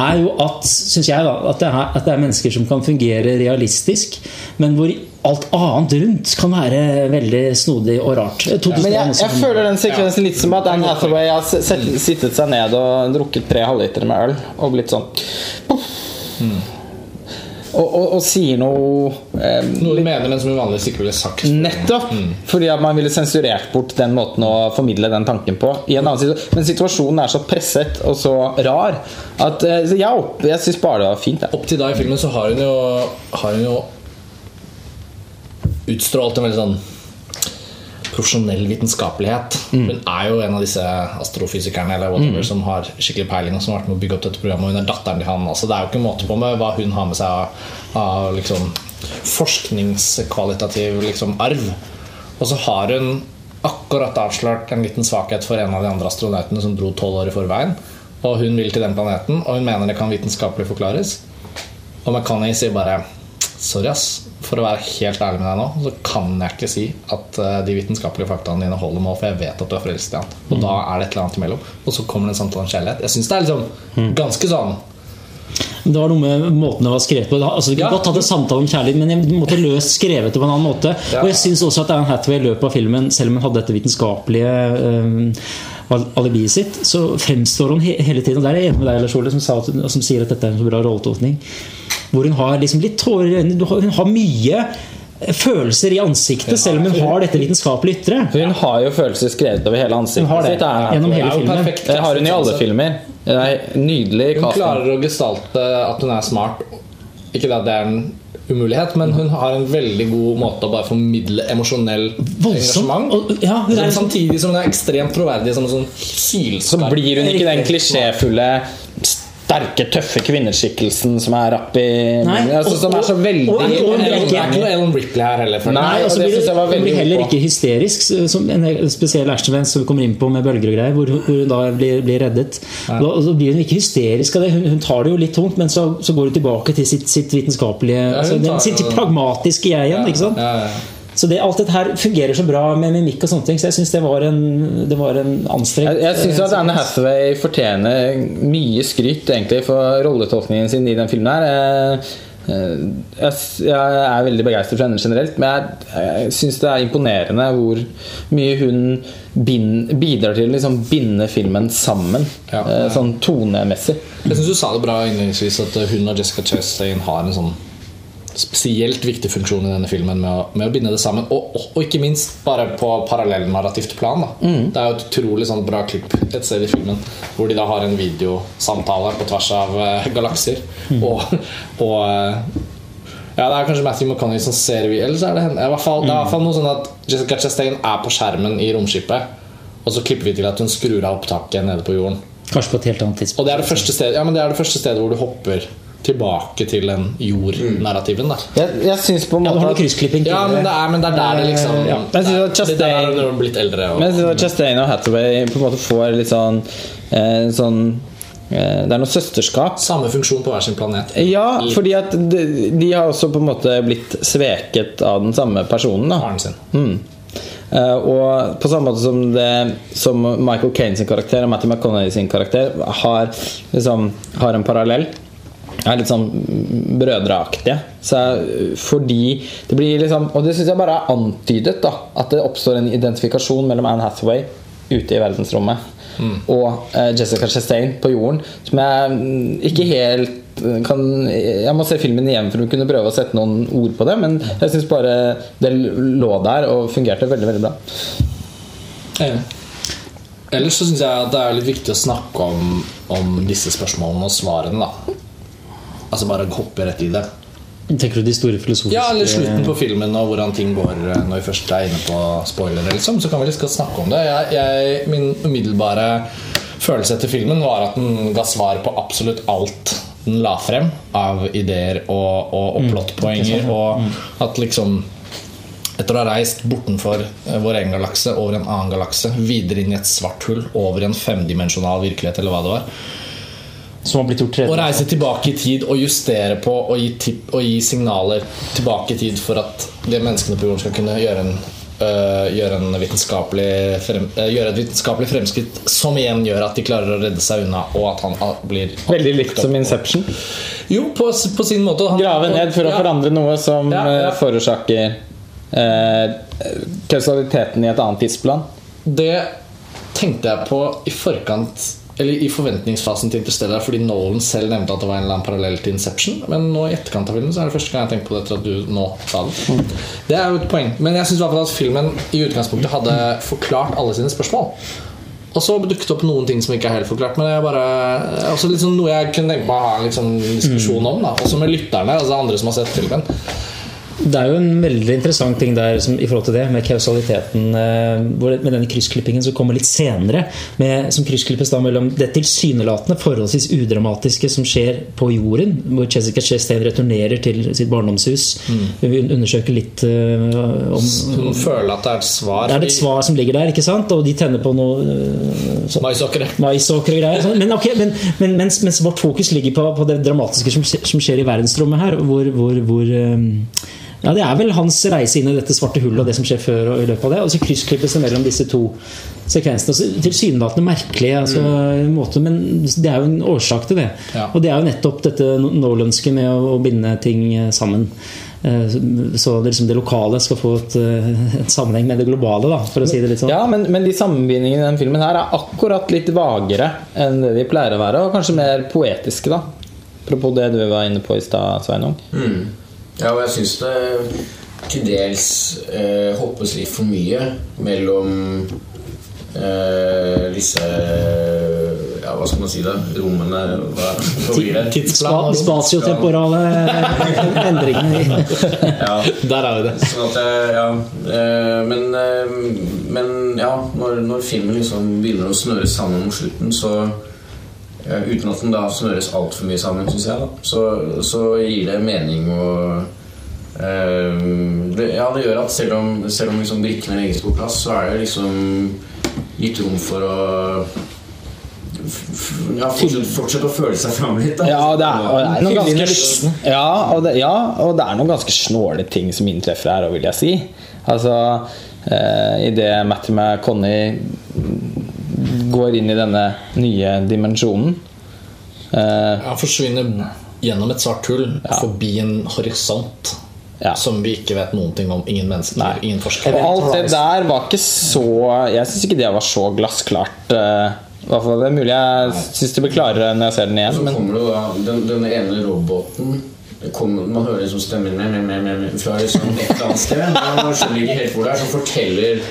er jo at, syns jeg, da, at det, er, at det er mennesker som kan fungere realistisk, men hvor alt annet rundt kan være veldig snodig og rart. Ja, Men jeg, jeg føler den sekvensen litt som at Anne Hathaway har sett, sittet seg ned og drukket tre halvliter med øl og blitt sånn. Og, og, og sier noe eh, Noe du mener, men som hun vanligvis ikke ville sagt. Nettopp! Fordi at man ville sensurert bort den måten å formidle den tanken på. I en annen situ- Men situasjonen er så presset og så rar at eh, jeg, jeg syns bare det var fint. Jeg. Opp til da i filmen så har hun jo Har hun jo utstrålt en veldig sånn profesjonell vitenskapelighet. Hun er jo en av disse astrofysikerne eller whatever, som har skikkelig peiling og som har vært med å bygge opp dette programmet. Og hun er datteren til han. Altså, det er jo ikke måte på med hva hun har med seg av, av liksom, forskningskvalitativ liksom, arv. Og så har hun akkurat avslørt en liten svakhet for en av de andre astronautene som dro tolv år i forveien. Og hun vil til den planeten, og hun mener det kan vitenskapelig forklares. Og McConney sier bare Sorry, ass. For å være helt ærlig med deg nå, så kan jeg ikke si at eh, de vitenskapelige faktaene dine holder mål, for jeg vet at du er forelsket i han. Og da er det et eller annet imellom. Og så kommer det en samtale om kjærlighet. Jeg syns det er liksom ganske sånn Det var noe med måten det var skrevet på. Altså, Ja. godt hatt en samtale om kjærlighet, men jeg måtte løst skrevet det på en annen måte. Ja. Og jeg syns også at Anne Hathaway i løpet av filmen, selv om hun hadde dette vitenskapelige um, alibiet sitt, så fremstår hun he hele tiden Og der er jeg enig med deg, Lars Ole, som, som sier at dette er en så bra rolletolkning. Hvor hun har liksom litt tårer i øynene. Hun har mye følelser i ansiktet, selv om hun har dette vitenskapelige ytre. Hun har jo følelser skrevet over hele ansiktet Hun har det, sitt. Gjennom hele filmen. Det har hun i alle filmer. Nydelig Hun klarer å gestalte at hun er smart. Ikke at det er en umulighet, men hun har en veldig god måte å bare formidle emosjonell Voldsom. engasjement. Og, ja, hun er, Samtidig som hun er ekstremt troverdig som en sånn Så blir hun ikke den klisjéfulle sterke, tøffe kvinneskikkelsen som er rapp i Nei, altså, Som er så og- veldig og- og- Det er ikke noe Ellen Ripley her heller. Nei, og så blir det, det blir heller ikke hysterisk, som en spesiell actionsekvens som vi kommer inn på med bølger og greier, hvor, hvor hun da blir, blir reddet. Da, og så blir hun ikke hysterisk av det. Hun, hun tar det jo litt tungt, men så, så går hun tilbake til sitt, sitt vitenskapelige altså, tar- den- sitt, pragmatiske jeg igjen. ikke sant? Ja, ja, ja. Så det, alt dette her fungerer så bra med mimikk og sånne ting, så jeg syns det var en, det var en anstrengt Jeg, jeg syns at Anne Hathaway fortjener mye skryt egentlig for rolletolkningen sin i den filmen. her Eh, eh, Jeg, jeg er veldig begeistret for henne generelt, men jeg, jeg syns det er imponerende hvor mye hun bind, bidrar til å liksom binde filmen sammen, Ja. eh, sånn tonemessig. Jeg syns du sa det bra innledningsvis at hun og Jessica Chastain har en sånn spesielt viktig funksjon i denne filmen med å, med å binde det sammen. Og, og, og ikke minst bare på parallellnarrativt plan. Da. Det er jo et utrolig sånn bra klipp et sted i filmen hvor de da har en videosamtale på tvers av uh, galakser. Og, og eh, ja, Det er kanskje Matthew McConney som ser vi Eller så er det henne. I hvert fall, Det er i hvert fall noe sånn at Jessica Chastain er på skjermen i romskipet, og så klipper vi til at hun skrur av opptaket nede på jorden. Kanskje på et helt annet tidspunkt. Og det er det første stedet, ja, men det er det første stedet hvor du hopper tilbake til den jordnarrativen. Jeg, jeg syns på en måte ja, at kryssklipping Ja, men det er, men det er der det liksom Ja. Men jeg synes at det, det Chastain- er når du blitt eldre. Og, Men jeg synes at Chastain og Hathaway på en måte får litt sånn, eh, sånn eh, Det er noe søsterskap. Samme funksjon på hver sin planet. Ja, fordi at de, de har også på en måte blitt sveket av den samme personen. da Faren sin. Mm. Eh, og på samme måte som, det, som Michael Caine sin karakter og Matthew McConaughey sin karakter har, liksom, har en parallell. Er litt sånn brødreaktige. Så fordi det blir liksom Og det syns jeg bare er antydet, da. At det oppstår en identifikasjon mellom Anne Hathaway ute i verdensrommet og eh, Jessica Chastain på jorden. Som jeg mm, ikke helt eh, kan Jeg må se filmen igjen for å kunne prøve å sette noen ord på det, men jeg syns bare det lå der og fungerte veldig, veldig bra. Eh. Ellers så syns jeg at det er litt viktig å snakke om, om disse spørsmålene og svarene. da Altså bare hoppe rett i det. Tenker du de store filosofiske Ja, eller slutten på filmen og hvordan ting går eh, når vi først er inne på spoilere. Liksom, så kan vi liksom snakke om det. Jeg, jeg, min umiddelbare følelse etter filmen var at den ga svar på absolutt alt den la frem av ideer og, og, og plottpoenger. Og at liksom etter å ha reist bortenfor eh, vår egen galakse, over en annen galakse, videre inn i et svart hull, over i en femdimensjonal virkelighet, eller hva det var, Som har blitt gjort å reise tilbake i tid og justere på og gi, tipp, og gi signaler tilbake i tid for at de menneskene på jorden skal kunne gjøre en øh, gjøre, en vitenskapelig frem, øh, gjøre et vitenskapelig fremskritt som igjen gjør at de klarer å redde seg unna, og at han blir Veldig likt som Inception. Jo, på, på sin måte. Han- Grave ned for å Ja. forandre noe som Ja, ja. eh, forårsaker eh, kausaliteten i et annet tidsplan. Det tenkte jeg på i forkant Eller i forventningsfasen til Interstellar fordi Nolan selv nevnte at det var en eller annen parallell til Inception. Men nå i etterkant av filmen så er det første gang jeg tenkt på det etter at du nå sa det. Det er jo et poeng. Men jeg syns at filmen i utgangspunktet hadde forklart alle sine spørsmål. Og så dukket det opp noen ting som ikke er helt forklart. Men det er bare også liksom noe jeg kunne tenke meg å ha en liksom diskusjon om. da Også med lytterne, altså andre som har sett filmen. Det er jo en veldig interessant ting der som, i forhold til det, med kausaliteten. eh, med denne kryssklippingen som kommer litt senere. Med, som kryssklippes da mellom det tilsynelatende forholdsvis udramatiske som skjer på jorden, hvor Jessica Chastain returnerer til sitt barndomshus. Vi undersøker litt eh, om Hun føler at det er et svar. Det er et svar som ligger der, ikke sant? og de tenner på noe eh, Maisåkre. Maisåkere. og greier. sånn. Men, ok, men, men mens, mens vårt fokus ligger på, på det dramatiske som, som skjer i verdensrommet her, hvor, hvor, hvor um, ja, Det er vel hans reise inn i dette svarte hullet og det som skjer før og i løpet av det. Og så kryssklippes det mellom disse to sekvensene. Så Tilsynelatende merkelig, altså, måte, men det er jo en årsak til det. Ja. Og det er jo nettopp dette Nolanske med å, å binde ting eh, sammen. Eh, Så det, liksom det lokale skal få et, eh, et sammenheng med det globale, da, for å si det litt sånn. Ja, men, men de sammenbindingene i denne filmen her er akkurat litt vagere enn det de pleier å være, og kanskje mer poetiske, da. Apropos det du var inne på i stad, Sveinung. Ja, og jeg syns det til dels eh, hoppes litt for mye mellom eh, disse Ja, hva skal man si, da? Rommene Hva, hva blir det? Tidsplan. Spatiotemporale endringene. Ja, Der er vi det. Sånn at eh, Ja. eh, Men, eh, men ja, når, når filmen liksom begynner å snøre sammen mot slutten, så eh, uten at den da smøres altfor mye sammen, syns jeg, da, så, så gir det mening og eh, det, Ja, det gjør at selv om, selv om liksom brikkene legges på plass, så er det liksom gitt rom for å ja, fortsette, fortsette å føle seg fram litt. Da. Ja, det er, og det er noen ganske, ja, og det, ja, og det er noen ganske snåle ting som inntreffer her, vil jeg si. Altså eh, Idet Matty McConney går inn i denne nye dimensjonen eh, Han forsvinner gjennom et svart hull, forbi en horisont Ja. som vi ikke vet noen ting om. Ingen mennesker, Nei. ingen Og alt det der var ikke så Jeg syns ikke det var så glassklart. eh, Det er mulig jeg syns det blir klarere når jeg ser den igjen. Men kommer det da den, den ene roboten kommer, Man hører liksom stemmen med, med, med, med, fra liksom et eller annet sted. men Man skjønner ikke helt hvor det er, som forteller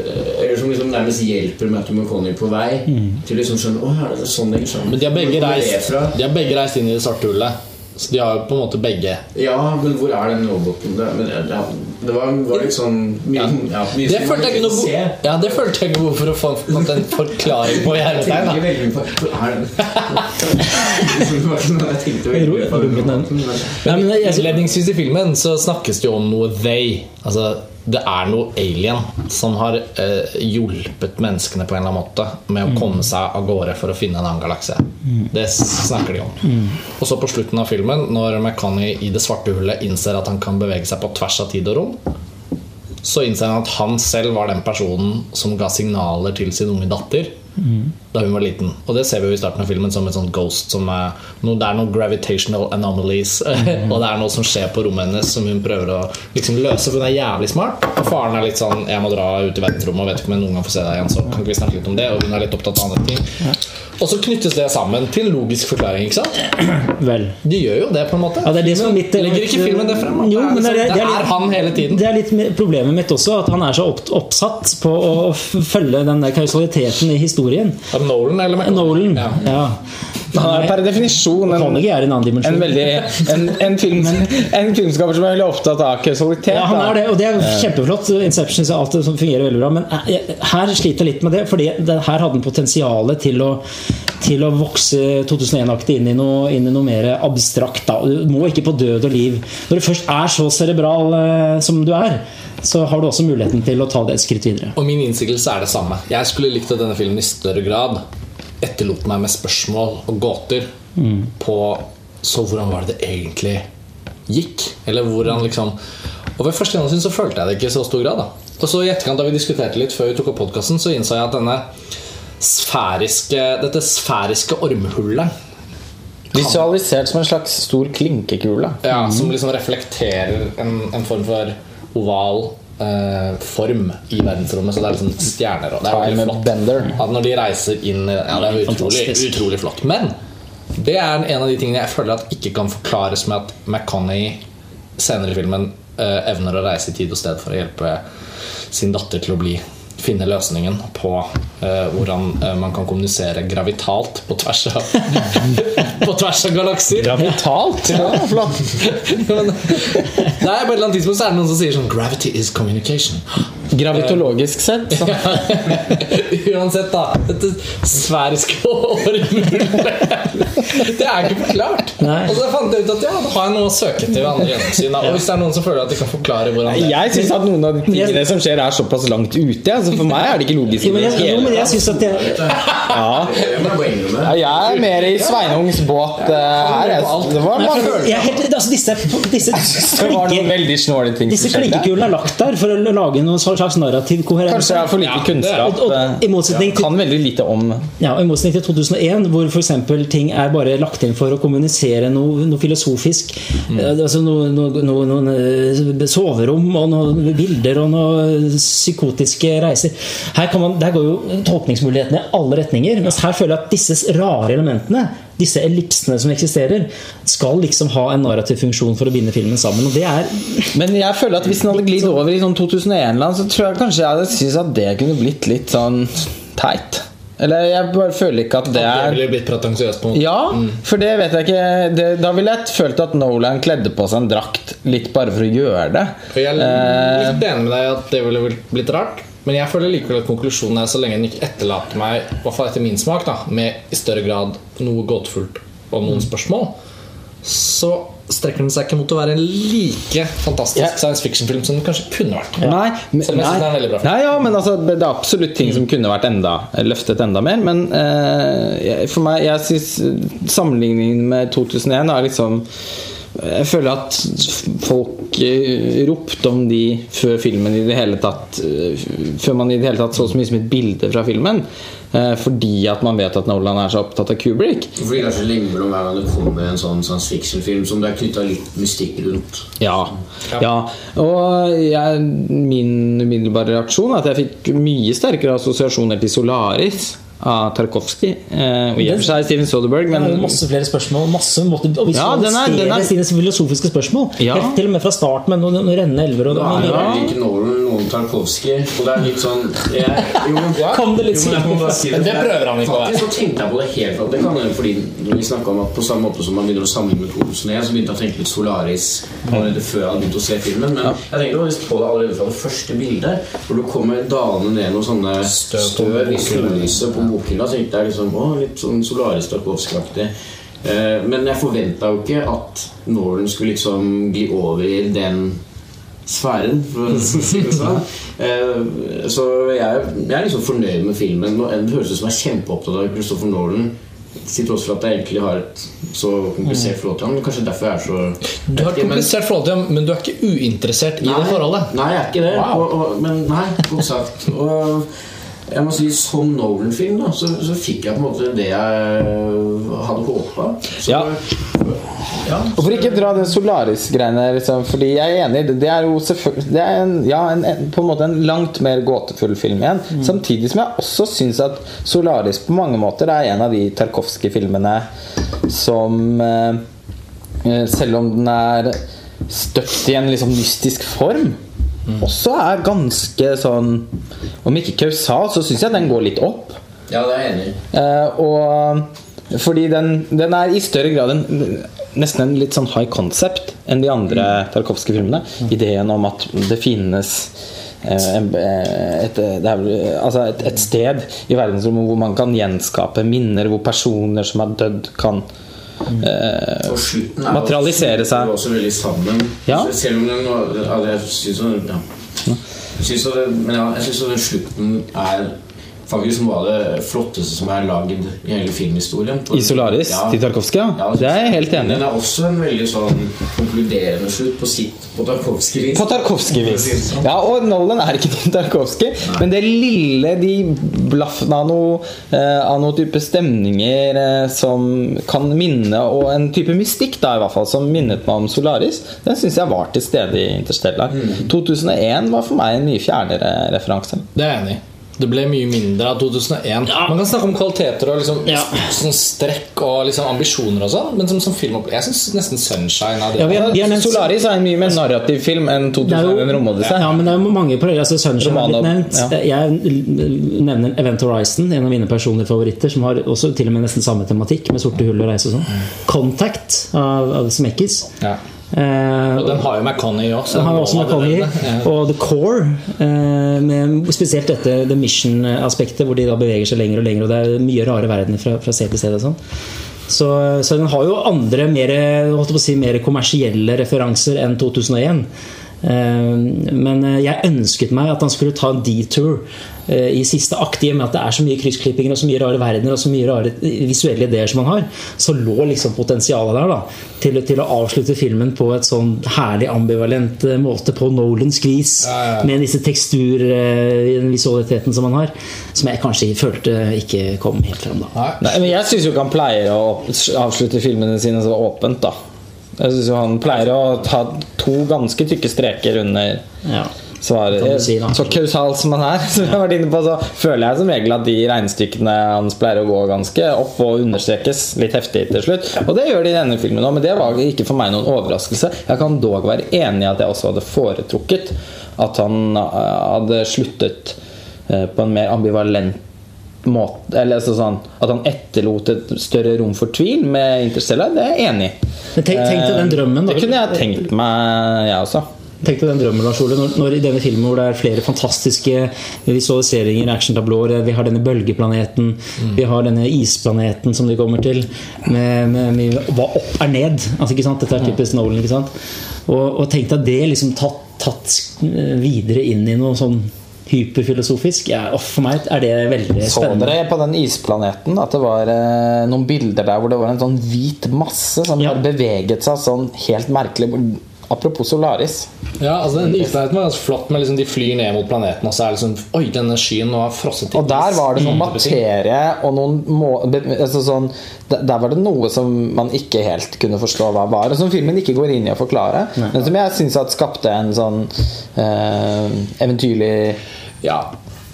Eller som liksom nærmest hjelper Matthew McConney på vei til liksom skjønne Å, er det sånn det henger sammen? Men de har, begge reist, de har begge reist inn i det svarte hullet. Så de har jo på en måte begge Ja, men hvor er den roboten? Det, men, ja, det var, var litt sånn mye, ja. mye Det følte jeg ikke noe Ja, det følte jeg ikke behov for å få en forklaring på. i Jeg veldig på er Innledningsvis i filmen så snakkes det jo om noe they. Altså, det er noe alien som har eh, hjulpet menneskene på en eller annen måte med å komme seg av gårde for å finne en annen galakse. Det snakker de om. Og så på slutten av filmen, når McConney i det svarte hullet innser at han kan bevege seg på tvers av tid og rom, så innser han at han selv var den personen som ga signaler til sin unge datter da hun var liten. Og det ser vi jo i starten av filmen som et sånt ghost. Som er noe, det er noen gravitational anomalies, og det er noe som skjer på rommet hennes som hun prøver å liksom løse, for hun er jævlig smart. Og faren er litt sånn 'Jeg må dra ut i verdensrommet og vet ikke om jeg noen gang får se deg igjen', så kan ikke vi snakke litt om det? Og hun er litt opptatt av andre ting. Og så knyttes det sammen til logisk forklaring, ikke sant? vel De gjør jo det, på en måte. Ja, det er det som mitt Legger ikke filmen det frem? Jo, men det, er, det er- det er det er han hele tiden. Det er litt problemet mitt også, at han er så opp, oppsatt på å følge den der kausaliteten i historien. Av Nolan eller? Nolan. Ja. Ja. Han er per definisjon en, er en annen en, veldig, en, en, film, en filmskaper som er veldig opptatt av kausalitet. Ja, han er det, og det er kjempeflott. Inception og alt det som fungerer veldig bra. Men her sliter jeg litt med det, fordi det, her hadde den potensialet til å, til å vokse 2001-aktig inn, inn i noe mer abstrakt. Da. Du må ikke på død og liv. Når du først er så cerebral eh, som du er, så har du også muligheten til å ta det et skritt videre. Og min innsigelse er det samme. Jeg skulle likt at denne filmen i større grad etterlot meg med spørsmål og gåter på Så hvordan var det det egentlig gikk? Eller hvordan liksom Og ved første gjennomsyn så følte jeg det ikke i så stor grad. da Og så i etterkant da vi diskuterte litt før vi tok opp podkasten, så innså jeg at denne sfæriske dette sfæriske ormhullet Visualisert som en slags stor klinkekule. ja, som liksom reflekterer en, en form for oval eh, form i verdensrommet. Så det er liksom stjerner. Og det er veldig Time flott. bender. At når de reiser inn Ja, det er utrolig, utrolig flott. Men det er en av de tingene jeg føler at ikke kan forklares med at McConney senere i filmen eh, evner å reise i tid og sted for å hjelpe sin datter til å bli finne løsningen på uh, hvordan uh, man kan kommunisere gravitalt på tvers av På tvers av galakser. Gravitalt! Ja, flott. Men, nei, på et eller annet tidspunkt er det noen som sier sånn 'Gravity is communication'. Gravitologisk sett. Så. Uansett, da. Dette sfæriske århundret. Det er ikke forklart. Nei. Og så fant jeg ut at ja, da har jeg noe å søke til ved andre gjennomsyn. Og hvis det er noen som føler at de kan forklare hvordan det Jeg syns at noen av de tingene som skjer, er såpass langt ute. Altså for meg er det ikke logisk. Jo, i men jeg, jo, men jeg synes at det, Ja. Jeg. Ja, jeg er mer i Sveinungs båt uh, her. Jeg. Det var, Nei, for, jeg helt, altså disse, disse, det var noen veldig snålige ting disse klinkekulene er lagt der for å lage noen slags narrativ koherens. Kanskje jeg har for lite kunnskap. og- og- i motsetning eh, til- Kan veldig lite om Ja, og I motsetning til 2001, hvor eksempel ting er bare lagt inn for å kommunisere noe, noe filosofisk. Mm. Altså noe, noe, noe, noen eh, soverom og noen bilder og noen psykotiske reiser. Her kan man, Der går jo tolkningsmulighetene i alle retninger. Mens her føler jeg at disse rare elementene, disse ellipsene som eksisterer, skal liksom ha en narrativ funksjon for å binde filmen sammen. Og det er Men jeg føler at hvis den hadde glidd over i sånn 2001-land, så tror jeg kanskje jeg hadde syntes at det kunne blitt litt sånn teit. Eller jeg bare føler ikke at det Det er ville blitt pretensiøst på en måte. Ja, for det vet jeg ikke det, Da ville jeg følt at Nolan kledde på seg en drakt litt bare for å gjøre det. For jeg er Eh, litt enig med deg at det ville blitt rart. Men jeg føler likevel at konklusjonen er så lenge den ikke etterlater meg I hvert fall etter min smak da med i større grad noe gåtefullt og noen spørsmål, så strekker den seg ikke mot å være en like fantastisk yeah. science fiction-film som den kanskje kunne vært. Nei, men, film. nei, ja, men altså, det er absolutt ting som kunne vært enda løftet enda mer. Men eh, for meg, jeg syns sammenligningen med 2001 er liksom jeg føler at folk eh, ropte om de før filmen i det hele tatt eh, Før man i det hele tatt så så mye som et bilde fra filmen. eh, Fordi at man vet at Nolan er så opptatt av Kubrick. Fordi det er så lenge mellom hver gang det kommer en sånn science fiction-film som det er knytta litt mystikk rundt. Ja. ja. Og jeg, min umiddelbare reaksjon er at jeg fikk mye sterkere assosiasjoner til Solaris av Tarkovskij. Eh, og i og for seg Steven Soderberg, Det er men masse flere spørsmål. Masse måter hvis Ja, den er- den er- sine filosofiske spørsmål. Ja. Helt til og med fra starten med noen, noen rennende elver. Og, Da er det Ja. Ikke Tarkovskij. Og det er litt sånn jeg, jo, ja, Kom det litt jo, men si Men det prøver han ikke. Faktisk så tenkte jeg på det helt fra Det kan hende fordi vi snakket om at på samme måte som man begynner å sammenligne med 2001, så begynte jeg å tenke litt Solaris allerede før jeg hadde begynt å se filmen. Men jeg tenkte faktisk på det allerede fra det første bildet, hvor du kommer dalende ned noen sånne Støv i sollyset på bokhylla. Så tenkte jeg liksom, å, litt sånn Solaris Tarkovskij-aktig. Eh, Men jeg forventa jo ikke at Nolan skulle liksom gli over i den sfæren, for å si det sånn. Eh, Så jeg, jeg er liksom fornøyd med filmen. Det høres ut som jeg er kjempeopptatt av Christopher Nolan. Til tross for at jeg egentlig har et så komplisert forhold til ham. Kanskje derfor jeg er så Du har et komplisert forhold til ham, men du er ikke uinteressert i Nei, det forholdet. Nei, jeg er ikke det. Wow. Og, og, men nei, godt sagt. Og jeg må si som Nolan-film da, så, så fikk jeg på en måte det jeg hadde håpa. Ja. ja. Hvorfor ikke dra den Solaris-greiene? Liksom, fordi jeg er enig. Det er jo selvfølgelig Det er en, ja, en, en, på en måte en langt mer gåtefull film igjen. Samtidig som jeg også syns at Solaris på mange måter er en av de Tarkovskij-filmene som eh, eh, Selv om den er støpt i en liksom mystisk form, også er ganske sånn Om ikke kausal, så syns jeg den går litt opp. ja, det er jeg enig i. Eh, og fordi den, den er i større grad en, nesten en litt sånn high concept enn de andre Tarkovskij-filmene. Ideen om at det finnes eh, eh, et, er, altså et, et sted i verdensrommet hvor man kan gjenskape minner, hvor personer som har dødd, kan eh, Og slutten er Materialisere seg. også veldig sammen. Ja. Selv om den Jeg syns jo ja. Men ja, jeg syns den slutten er faktisk noe av det flotteste som er lagd i hele filmhistorien. I Solaris Ja. til Tarkovskij, ja. Det er jeg helt enig i. Den er også en veldig sånn konkluderende slutt på sitt på Tarkovskij-vis. På Tarkovskij-vis. Ja, og Nolan er ikke til Tarkovskij. Men det lille, de blaffene av noe, eh, av noe type stemninger eh, som kan minne, og en type mystikk da i hvert fall, som minnet meg om Solaris, den syns jeg var til stede i Interstellar. 2001 var for meg en mye fjernere referanse. Det er jeg enig i. Det ble mye mindre av 2001. Man kan snakke om kvaliteter og liksom, Ja. sånn strekk og liksom ambisjoner og sånn, men som, som film Jeg syns nesten 'Sunshine' er det. Ja, vi har- vi har nevnt- Solaris er en mye mer narrativ film enn Det er 2001 en romodyssé. ja, men det er jo mange paralleller. Altså Sunshine har blitt nevnt. ja. Jeg nevner Event Horizon, en av mine personlige favoritter, som har også til og med nesten samme tematikk, med sorte hull og reise og sånn. Contact av, av Smekkis. Ja. Eh, Og den har jo McConney også. Den har også også ja. og The Core. Eh, med spesielt dette The Mission-aspektet, hvor de da beveger seg lenger og lenger. Og det er mye rare verdener fra, fra sted til sted. og sånn så, så den har jo andre mer, si, mer kommersielle referanser enn 2001. Eh, Men eh, jeg ønsket meg at han skulle ta en detour i siste akt, i og med at det er så mye kryssklippinger og så mye rare verdener og så mye rare visuelle ideer som han har. Så lå liksom potensialet der da til, til å avslutte filmen på et sånn herlig ambivalent eh, måte, på Nolans vis, Ja, ja, ja. med disse tekstur, eh, den visualiteten som han har, som jeg kanskje følte ikke kom helt frem da. Nei. Men Jeg syns jo ikke han pleier å avslutte filmene sine så åpent, da. Jeg synes jo Han pleier å ta to ganske tykke streker under Ja. Svaret. Kan si, så kausal som han er, som jeg har vært inne på, så føler jeg som regel at de regnestykkene hans pleier å gå ganske opp og understrekes litt heftig til slutt. Og det gjør de i denne filmen òg, men det var ikke for meg noen overraskelse. Jeg kan dog være enig i at jeg også hadde foretrukket at han eh, hadde sluttet eh, på en mer ambivalent måte Eller altså sånn At han etterlot et større rom for tvil med Interstellar, det er jeg enig i. Men tenk, tenk til den drømmen. da. Det kunne jeg tenkt meg, jeg også. Tenk deg den drømmen, Lars Ole. Når, når i denne filmen hvor det er flere fantastiske visualiseringer, actiontablåer, vi har denne bølgeplaneten, vi har denne isplaneten som de kommer til, med, med, med hva opp er ned. Altså, ikke sant? Dette er typisk Nolan. ikke sant? Og, og tenk deg det liksom tatt, tatt videre inn i noe sånn hyperfilosofisk. Ja, for meg er det veldig spennende. Så dere på den isplaneten at det var eh, noen bilder der hvor det var en sånn hvit masse som Ja. beveget seg sånn helt merkelig? Apropos Solaris. Ja, altså den Isleiten var ganske flott, men liksom de flyr ned mot planeten, og så er liksom Oi, denne skyen nå har frosset til Og der var det sånn Mm. materie og noen må, altså sånn, der var det noe som man ikke helt kunne forstå hva var, og som filmen ikke går inn i å forklare. Men som jeg syns skapte en sånn eh, eventyrlig Ja,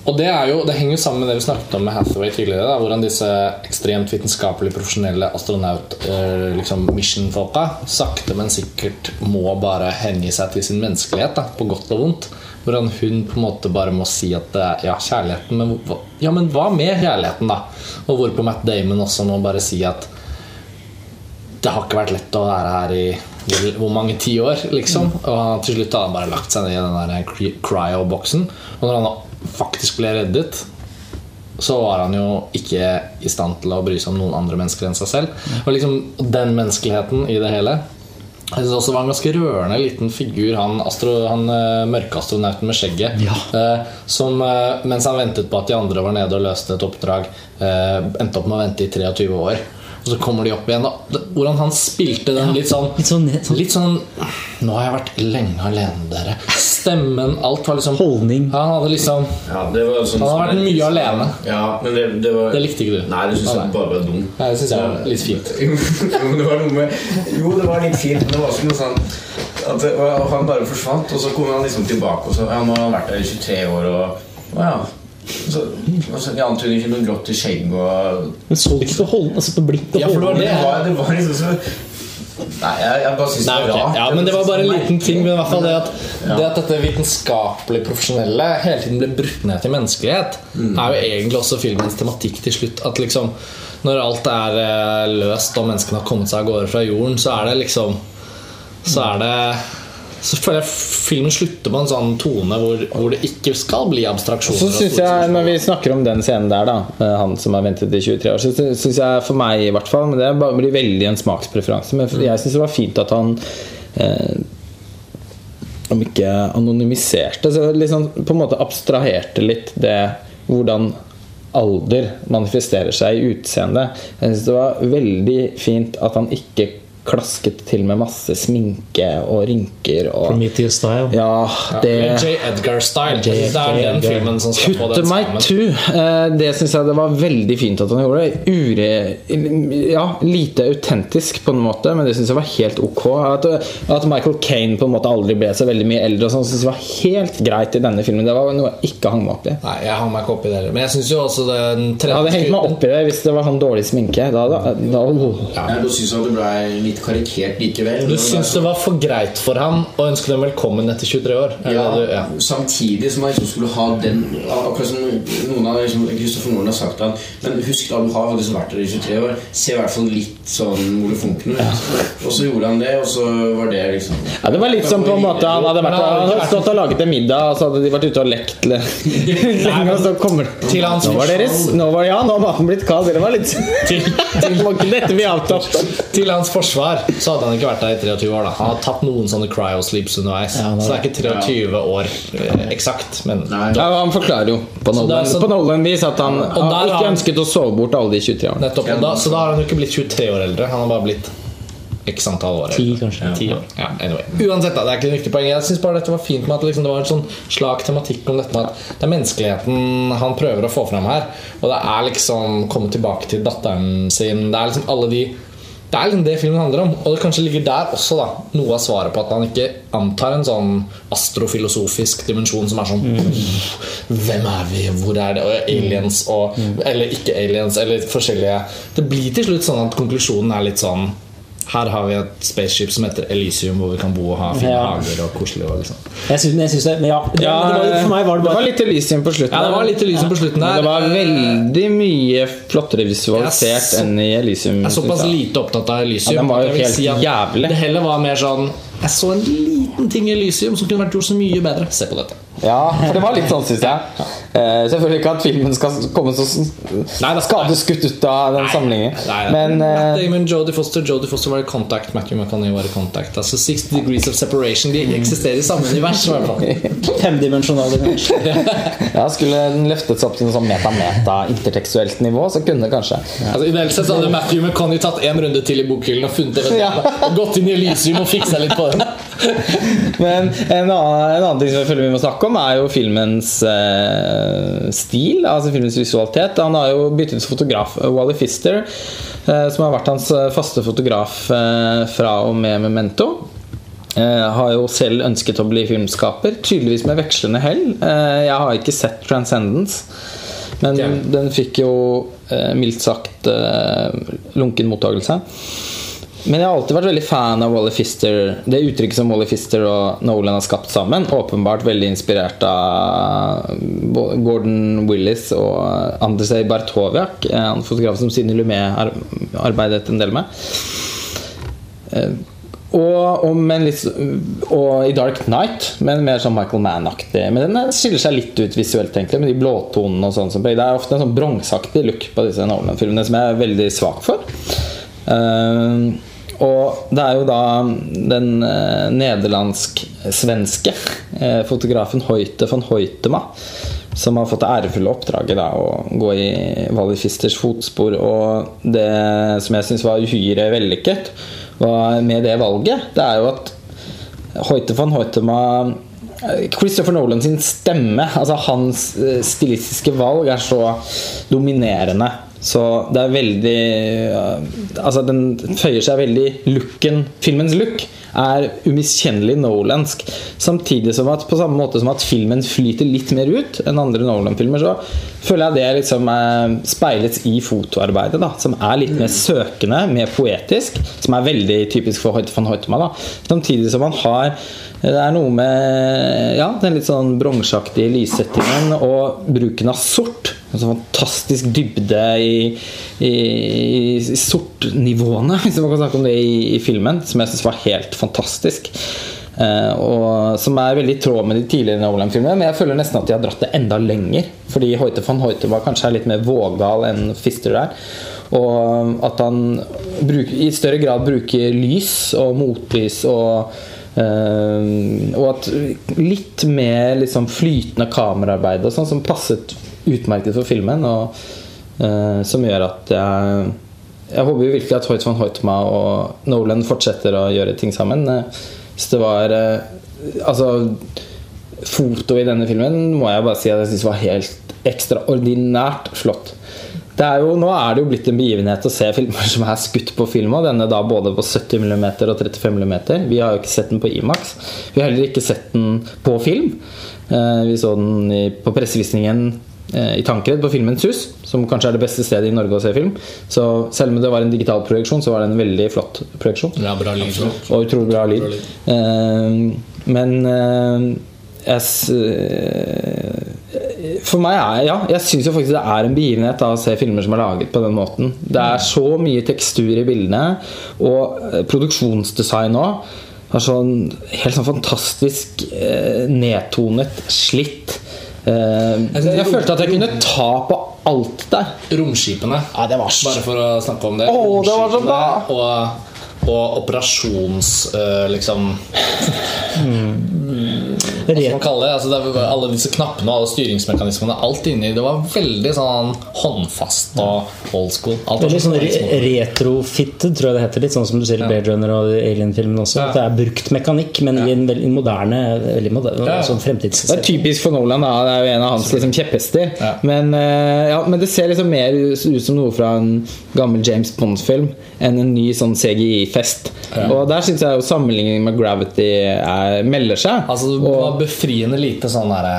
og det, jo, det henger jo sammen med det vi snakket om med Hathaway tidligere. Da, hvordan disse ekstremt vitenskapelig profesjonelle astronaut eh, liksom sakte, men sikkert må bare hengi seg til sin menneskelighet, da, på godt og vondt. Hvordan hun på en måte bare må si at det er, ja, kjærligheten men, hva- ja, men hva med kjærligheten, da? Og hvorpå Matt Damon også må bare si at det har ikke vært lett å være her i hvor, mange tiår, liksom. Og til slutt har han bare lagt seg ned i den der cryo-boksen. Og når han faktisk ble reddet, så var han jo ikke i stand til å bry seg om noen andre mennesker enn seg selv. Og liksom den menneskeligheten i det hele jeg synes også var en ganske rørende liten figur, han, astro, han eh, mørkeastronauten med skjegget. eh, som eh, mens han ventet på at de andre var nede og løste et oppdrag, eh, endte opp med å vente i 23 år. Og så kommer de opp igjen. Og hvordan han spilte den litt sånn sånn, sånn Litt sånn Nå har jeg vært lenge alene, dere. Stemmen, alt var liksom holdning. Ja, Han hadde liksom Ja, det var sånn Han hadde vært mye alene. Ja, men det, det var Det likte ikke du? Nei, det syns jeg bare var dumt. Nei, det synes jeg var litt fint. jo, det var noe med Jo, det var litt fint, men det var ikke noe sånn at det, og Han bare forsvant, og så kom han liksom tilbake, og så Ja, nå har han vært der i 23 år, og Og ja. Så, altså, så, jeg antyder ikke noe grått i skjegg og Men så du ikke på holdning? Altså på blikk og Ja, for det var det var, det var liksom så Nei, jeg, jeg bare syns det var rart. Ja, men Det var bare en liten ting. Men i hvert fall det at, Ja. det at dette vitenskapelig profesjonelle hele tiden blir brutt ned til menneskelighet, er jo egentlig også filmens tematikk til slutt. At liksom Når alt er eh, løst og menneskene har kommet seg av gårde fra jorden, så er det liksom Så er det så føler jeg filmen slutter på en sånn tone hvor, hvor det ikke skal bli abstraksjoner. Så synes jeg. Når vi snakker om den scenen der, da han som har ventet i 23 år, så syns jeg for meg i hvert fall Men det blir veldig en smakspreferanse. Men jeg syns det var fint at han eh, Om ikke anonymiserte, så liksom på en måte abstraherte litt det hvordan alder manifesterer seg i utseendet. Jeg synes det var veldig fint at han ikke klasket til med masse sminke og rynker. Og, Prometheus style. ja, det ja, J. Edgar-style. J. Det er den filmen som skal få Kutte den meg skammen. Eh, Det syns jeg det var veldig fint at han gjorde. Ure, ja, lite autentisk på en måte, men det syns jeg var helt ok. At, at Michael Kane på en måte aldri ble så veldig mye eldre, og sånn syns jeg var helt greit i denne filmen. Det var noe jeg ikke hang meg opp i. Nei, jeg hang meg ikke opp i det. Men jeg syns jo også den Jeg tredje hadde hengt meg opp i det hvis det var sånn dårlig sminke. Da, da, da oh. Jeg at det ble litt karikert likevel. Du syns det var for greit for han å ønske dem velkommen etter 23 år? Ja, det du- ja. Samtidig som han liksom skulle ha den Akkurat som noen av liksom, Kristoffer Norden har sagt at Men husk da, du har liksom vært der i 23 år. Se i hvert fall litt sånn molefonken ut. Og så gjorde han det, og så var det liksom Ja, det var litt som på en måte han hadde, vært, han hadde stått og laget en middag, og så hadde de vært ute og lekt lenge, og så kommer Til hans Nå var deres nå var, Ja, nå har maten blitt kald. Det var litt Til, Det var ikke dette vi avtalte. Til hans forsvar så hadde han ikke vært der i 23 år. da Han har tatt noen sånne cryo-sleeps underveis. Ja, så det er ikke 23 år eh, eksakt. Men Nei. Ja, Han forklarer jo på Nolan-vis at han Og har ikke han- ønsket å sove bort alle de 23 årene. nettopp og da, Så da har han jo ikke blitt 23 år eldre. Han har bare blitt x antall år. Ti, eldre. kanskje. Ti år. Ja, anyway. Uansett, da, det er ikke et viktig poeng. Jeg synes bare dette var fint med at liksom, det var en sånn slag tematikk om dette med at det er menneskeligheten han prøver å få fram her. Og det er liksom komme tilbake til datteren sin. Det er liksom alle de det er liksom det filmen handler om. Og det kanskje ligger der også da noe av svaret på at han ikke antar en sånn astrofilosofisk dimensjon som er sånn Hvem er vi? Hvor er det? Og aliens og Eller ikke aliens, eller forskjellige Det blir til slutt sånn at konklusjonen er litt sånn her har vi et spaceship som heter Elysium, hvor vi kan bo og ha fine Ja. hager og koselig. Og liksom. Jeg synes, jeg synes det, men ja, det, Ja, men det var, For meg var det bare litt Elysium på slutten. Ja, det var litt Elysium på slutten Men der. det var veldig mye flottere visualisert er så- enn i Elysium. Jeg er såpass lite opptatt av Elysium. Ja, den var jo helt si jævlig. Det heller var mer sånn Jeg så en liten ting i Elysium som kunne vært gjort så mye bedre. Se på dette. Ja, for det var litt sånn, syns jeg. Uh, selvfølgelig ikke at filmen skal komme så Nei, det- skadeskutt ut av den samlingen Nei, Men Matt eh, Damon, Jodie Foster Jodie Foster var i Contact, Matthew McConney var i Contact. Altså 60 Degrees of Separation. De eksisterer i samme univers. femdimensjonale univers. ja, skulle den løftet seg opp til noe sånn meta-meta-intertekstuelt nivå, så kunne det kanskje. Altså, Ideelt sett så hadde Matthew McConney tatt en runde til i bokhyllen og funnet det. Ja. og gått inn i Elysium og fiksa litt på den. Men en annen, en annen ting som jeg føler vi må snakke om, er jo filmens eh, stil. Altså filmens visualitet. Han har jo byttet fotograf. Wally Fister, eh, som har vært hans eh, faste fotograf eh, fra og med Memento. Eh, har jo selv ønsket å bli filmskaper, tydeligvis med vekslende hell. Eh, jeg har ikke sett 'Transcendence', men okay. den fikk jo eh, mildt sagt eh, lunken mottakelse. Men jeg har alltid vært veldig fan av Wally Fister. Det uttrykket som Wally Fister og Nolan har skapt sammen. Åpenbart veldig inspirert av Gordon Willis og Andrzej Bartowiak. En fotograf som Sidney Lumet arbeidet en del med. Eh, Og, og, litt, og i Dark Knight, men mer sånn Michael Mann-aktig. Men den skiller seg litt ut visuelt, egentlig, med de blåtonene og sånn. Det er ofte en sånn bronseaktig look på disse Nolan-filmene som jeg er veldig svak for. Eh, og det er jo da den eh, nederlandsk-svenske eh, fotografen Hoite van Hoitema som har fått det ærefulle oppdraget da, å gå i Wally Fisters fotspor. Og det som jeg syns var uhyre vellykket med det valget, det er jo at Hoite van Hoitema Christopher Nolan sin stemme, altså hans eh, stilistiske valg, er så dominerende. Så det er veldig Altså, den føyer seg veldig looken Filmens look er umiskjennelig nolansk. Samtidig som at på samme måte som at filmen flyter litt mer ut enn andre Nolan-filmer, så føler jeg det liksom eh, speiles i fotoarbeidet, da, som er litt mer søkende, mer poetisk, som er veldig typisk for Hoite van Hoitema. Da. Samtidig som han har det er noe med ja, den litt sånn bronseaktige lyssettingen og bruken av sort. En sånn fantastisk dybde i, i, i sortnivåene, hvis man kan snakke om det i, i filmen, som jeg syns var helt fantastisk. Eh, og Som er veldig i tråd med de tidligere Nolan-filmene, men jeg føler nesten at de har dratt det enda lenger. Fordi Hoite van Hoite var kanskje litt mer vågal enn Fister der. Og at han bruk, i større grad bruker lys og motlys og eh, og at litt mer liksom flytende kameraarbeid og sånn som passet utmerket for filmen. Og uh, som gjør at jeg Jeg håper jo virkelig at Hoyt van Hoytma og Nolan fortsetter å gjøre ting sammen. Hvis Så det var uh, Altså Foto i denne filmen må jeg bare si at jeg syns var helt ekstraordinært flott. Det er jo, nå er det jo blitt en begivenhet å se filmer som er skutt på film. Og denne da både på 70 mm og 35 mm. Vi har jo ikke sett den på Imax. Vi har heller ikke sett den på film. Eh, Vi så den på pressevisningen eh, i Tankred på Filmens Hus, som kanskje er det beste stedet i Norge å se film. Så selv om det var en digital projeksjon, så var det en veldig flott projeksjon. Ja, bra lyd. Og utrolig bra lyd. Eh, men jeg For meg er Ja, jeg syns jo faktisk det er en begivenhet da, å se filmer som er laget på den måten. Det er så mye tekstur i bildene, og eh, produksjonsdesign òg. Har sånn helt sånn fantastisk eh, nedtonet slitt. Eh, jeg følte at jeg kunne ta på alt der. Romskipene. Ja, det var så- Bare for å snakke om det. Å, det var så bra! Og, og operasjons... øh, liksom man kalle det? Altså, det var alle disse knappene og alle styringsmekanismene. Alt inni. Det var veldig sånn håndfast og old school. Alt Veldig sånn re retrofitted, tror jeg det heter. Litt sånn som du sier i Blade Runner og Alien-filmen også. Ja. At det er brukt mekanikk, men i en veldig moderne, veldig moderne Ja. sånn Det er typisk for Nolan. Da. Det er jo en av hans liksom, kjepphester. Ja. Men, ja, men det ser liksom mer ut som noe fra en gammel James Bond-film enn en ny sånn CGI-fest. Og der syns jeg jo sammenligningen med Gravity er, melder seg. Altså, og, var befriende lite sånn derre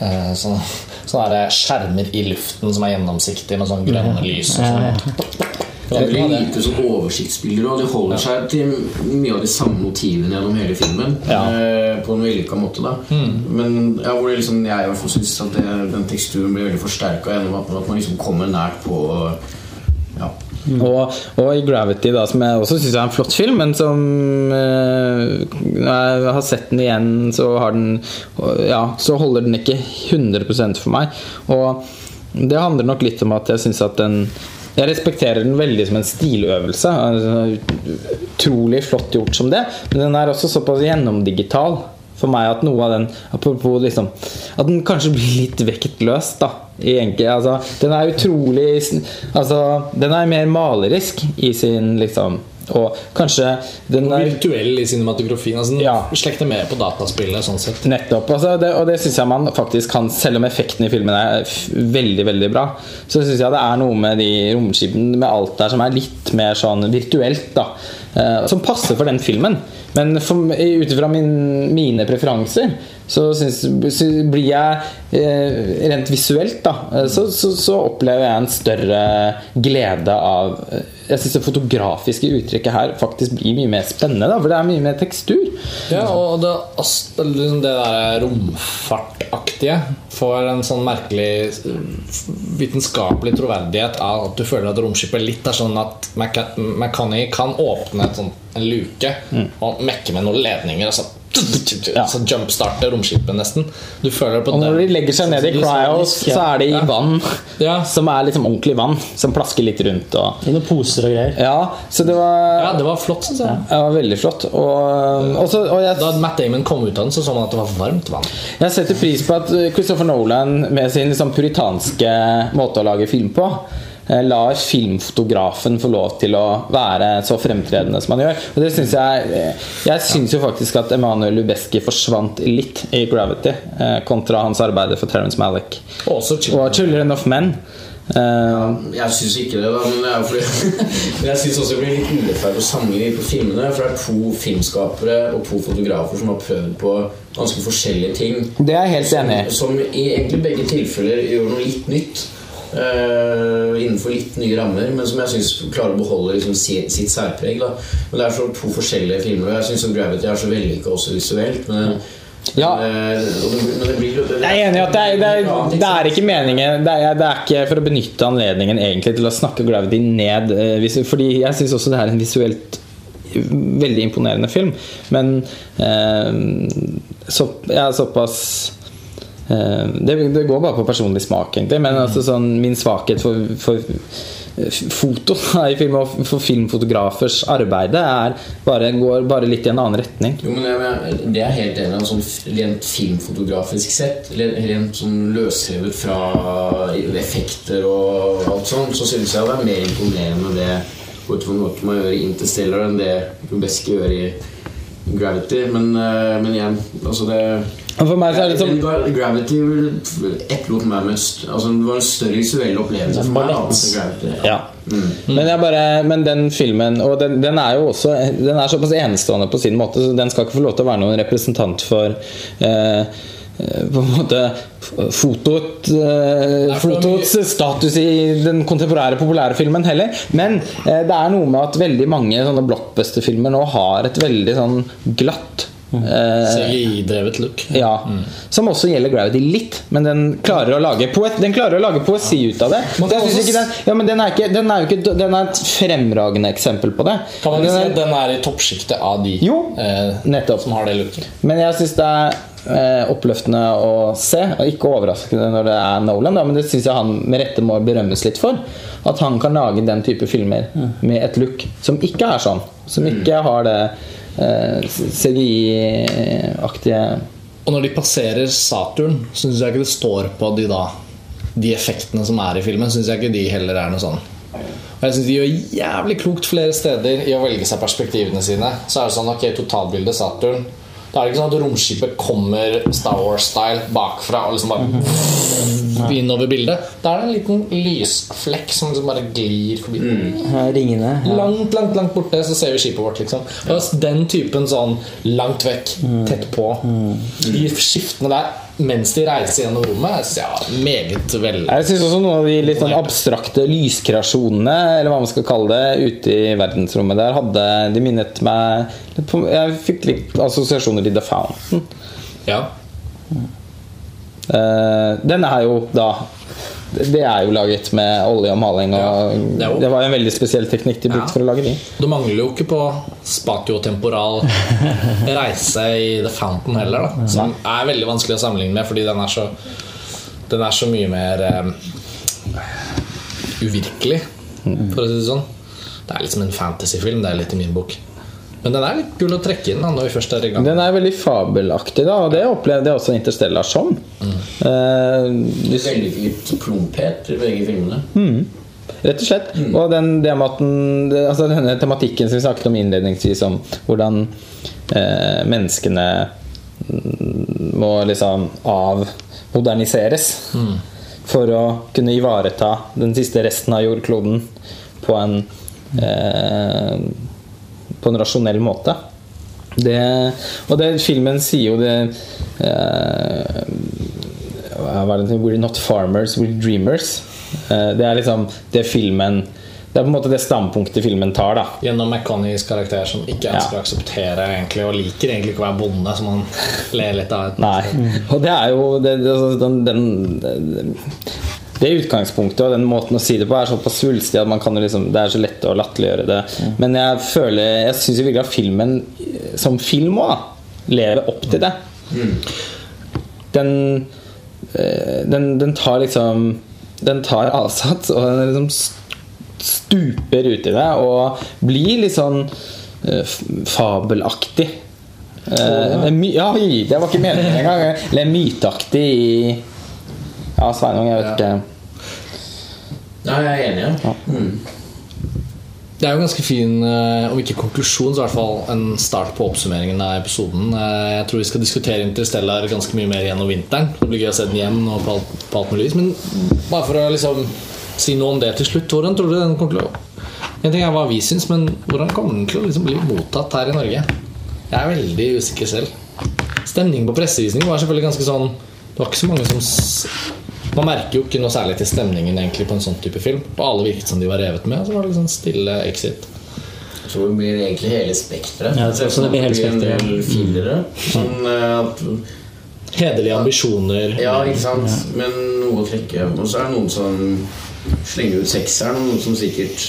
eh, sånn, sånne der skjermer i luften som er gjennomsiktige med sånn grønne lys. Og sånn. Det det. lite sånn oversiktsbilder, og de holder seg til mye av de samme motivene gjennom hele filmen. Ja. Eh, på en vellykka måte, da. Men ja, hvor det liksom, jeg i hvert fall syns at det, den teksturen blir veldig forsterka gjennom at, at man liksom kommer nært på Ja. Og, og i Gravity, da, som jeg også syns er en flott film, men som eh, jeg har sett den igjen, så den Ja, så holder den ikke 100 for meg. Og det handler nok litt om at jeg syns at den jeg respekterer den veldig som en stiløvelse. Altså, utrolig flott gjort som det. Men den er også såpass gjennomdigital for meg at noe av den Apropos liksom At den kanskje blir litt vektløs, da. I enkel, altså, den er utrolig Altså, den er mer malerisk i sin liksom Og kanskje den er virtuell i cinematografien. Altså, den Ja. slekter mer på dataspillet sånn sett. Nettopp. Altså det, og det syns jeg man faktisk kan Selv om effekten i filmen er veldig veldig bra, så syns jeg det er noe med de romskipene Med alt der som er litt mer sånn virtuelt, da. Eh, som passer for den filmen. Men ut ifra min, mine preferanser så synes, så blir jeg eh, Rent visuelt, da, eh, så, så, så opplever jeg en større glede av eh, Jeg syns det fotografiske uttrykket her faktisk blir mye mer spennende, da, for det er mye mer tekstur. Ja, og det, liksom det der romfartaktige får en sånn merkelig eh, vitenskapelig troverdighet av at du føler at romskipet litt er sånn at McConney kan åpne et sånt, en luke og mekke med noen ledninger, og så, Ja. så jumpstarte romskipet nesten. Du føler det på Og når de legger seg ned i cryos, så er det i vann. Ja. Som er liksom ordentlig vann. Som plasker litt rundt. Og, I noen poser og greier. ja, så det var, Ja, det var flott, syns jeg. ja, veldig flott. Og, også, og jeg, Da Matt Damon kom ut av den, så så man at det var varmt vann. jeg setter pris på at Christopher Nolan med sin liksom puritanske måte å lage film på lar filmfotografen få lov til å være så fremtredende som han gjør. Og det synes Jeg eh, Jeg syns jo faktisk at Emanuel Lubezki forsvant litt i 'Gravity', eh, kontra hans arbeid for Terence Malick. Og også chill. Og 'Children of Men'. Ja, Jeg syns ikke det, da, men, det fordi, men jeg syns også det blir litt urettferdig å sammenligne på filmene. For det er to filmskapere og to fotografer som har prøvd på ganske forskjellige ting. Det er jeg helt enig i. Som i egentlig begge tilfeller gjør noe litt nytt. Eh, innenfor litt nye rammer, men som jeg syns klarer å beholde liksom, si- sitt særpreg. Da. Men Det er så to forskjellige filmer. og Jeg syns Gravity er så vellykka også visuelt. Men, Ja. eh, og det, men det blir det, Jeg er enig i at det er, det, er, det er ikke meningen det er, det er ikke for å benytte anledningen egentlig til å snakke Gravity ned. eh, Fordi jeg syns også det er en visuelt veldig imponerende film. Men uh, så, jeg er såpass eh, det, det går bare på personlig smak, egentlig. Men altså, sånn, min svakhet for, for foto i film og for filmfotografers arbeid er bare, går bare litt i en annen retning. Jo, men jeg, Det er helt enig i. Sånn rent filmfotografisk sett, rent sånn løsrevet fra effekter og alt sånt, så syns jeg det er mer imponerende det fra noe man gjør i Interstellar, enn det Rubeski gjør i Gravity. Men, eh, men igjen, altså det for meg så er det sånn Gravity etterlot meg mest altså, Det var en større visuell opplevelse for meg. Gravity, ja. ja. Mm. Men, jeg bare, men den filmen Og den, den er jo også Den er såpass enestående på sin måte, så den skal ikke få lov til å være noen representant for eh, eh, på en måte fotot, eh, fotots status i den kontemporære, populære filmen heller. Men eh, det er noe med at veldig mange sånne blockbuster-filmer nå har et veldig sånn glatt eh, CGI-drevet look. ja, Som også gjelder Gravity litt, men den klarer å lage, poet, den klarer å lage poesi ut av det. Synes den, ja, men den, er ikke, den, er jo ikke, den er et fremragende eksempel på det. Kan man Den ikke si at den er i toppsjiktet av de Jo, eh, som har det looket? Men jeg syns det er eh, oppløftende å se, og ikke overraskende når det er Nolan, da, men det syns jeg han med rette må berømmes litt for. At han kan lage den type filmer med et look som ikke er sånn. Som ikke har det CGI-aktige Og når de passerer Saturn, syns jeg ikke det står på de da De effektene som er i filmen, syns jeg ikke de heller er noe sånn. Og jeg synes De gjør jævlig klokt flere steder i å velge seg perspektivene sine. Så er det sånn, ok, totalbildet Saturn Da er det ikke sånn at romskipet kommer Star Wars-style bakfra og liksom bare innover bildet. Da er det en liten lysflekk som liksom bare glir forbi. Er Ringene. Ja. Langt, langt langt borte så ser vi skipet vårt. liksom Og Den typen sånn langt vekk, tett på De skiftene der mens de reiser gjennom rommet, syns jeg var meget vel Jeg syns også noen av de litt sånn abstrakte lyskreasjonene, eller hva man skal kalle det, ute i verdensrommet der, hadde De minnet meg Jeg fikk litt assosiasjoner til The Fountain. Ja. Eh, den er jo da Det er jo laget med olje og maling, og Ja, det var en veldig spesiell teknikk de brukte Ja. for å lage de. Du mangler jo ikke på spatiotemporal reise i The Fountain heller, da. Som er veldig vanskelig å sammenligne med, fordi den er så Den er så mye mer um, uvirkelig, for å si det sånn. Det er litt som en fantasyfilm, det er litt i min bok. Men den er litt kul å trekke inn da, når vi først er i gang. Den er veldig fabelaktig, da, og det opplevde jeg også Interstellar som. Eh, hvis... Veldig litt plumphet i begge filmene. Rett og slett. Og den, det med at den, altså denne tematikken som vi snakket om innledningsvis, om hvordan eh, menneskene mm, må liksom avmoderniseres for å kunne ivareta den siste resten av jordkloden på en eh, på en rasjonell måte. Det, og det filmen sier jo det eh, er We're not farmers, we're dreamers. Eh, Det er liksom det filmen Det er på en måte det standpunktet filmen tar. da Gjennom McConnies karakter som ikke ønsker å akseptere egentlig, og liker egentlig ikke å være bonde, som han ler litt av. Nei. Og det er jo det, det, altså, den, den, det utgangspunktet og den måten å si det på er såpass svulstig at man kan liksom, det er så lett å latterliggjøre det. Men jeg føler Jeg syns virkelig at filmen som film òg lever opp til det. Den, eh, den Den tar liksom Den tar avsats, og den liksom stuper ut i det og blir litt sånn eh, fabelaktig. Eh, my, ja, oi, det var ikke meningen engang. Eller myteaktig i Ja, Sveinung, jeg vet Ja. ikke. Ja, jeg er enig. Ja. Mm. Det er jo en ganske fin, eh, om ikke konklusjon, så i hvert fall en start på oppsummeringen av episoden. Eh, Jeg tror vi skal diskutere Interstellar ganske mye mer gjennom vinteren. Det blir gøy å se den igjen og på alt, på alt mulig vis. Men bare for å liksom si noe om det til slutt, hvordan tror du den kommer til å En ting er hva vi syns, men hvordan kommer den til å liksom bli mottatt her i Norge? Jeg er veldig usikker selv. Stemningen på pressevisningen var selvfølgelig ganske sånn Det var ikke så mange som Man merker jo ikke noe særlig til stemningen egentlig på en sånn type film. Og alle virket som de var revet med. Og så var det litt sånn stille exit. Jeg tror det blir egentlig hele spekteret. Ja, det, det blir hele spektret. en del fillere. Sånn eh, at Hederlige ambisjoner. Ja, ikke sant? Men noe å trekke. Og så er det noen som slenger ut sekseren, og noen som sikkert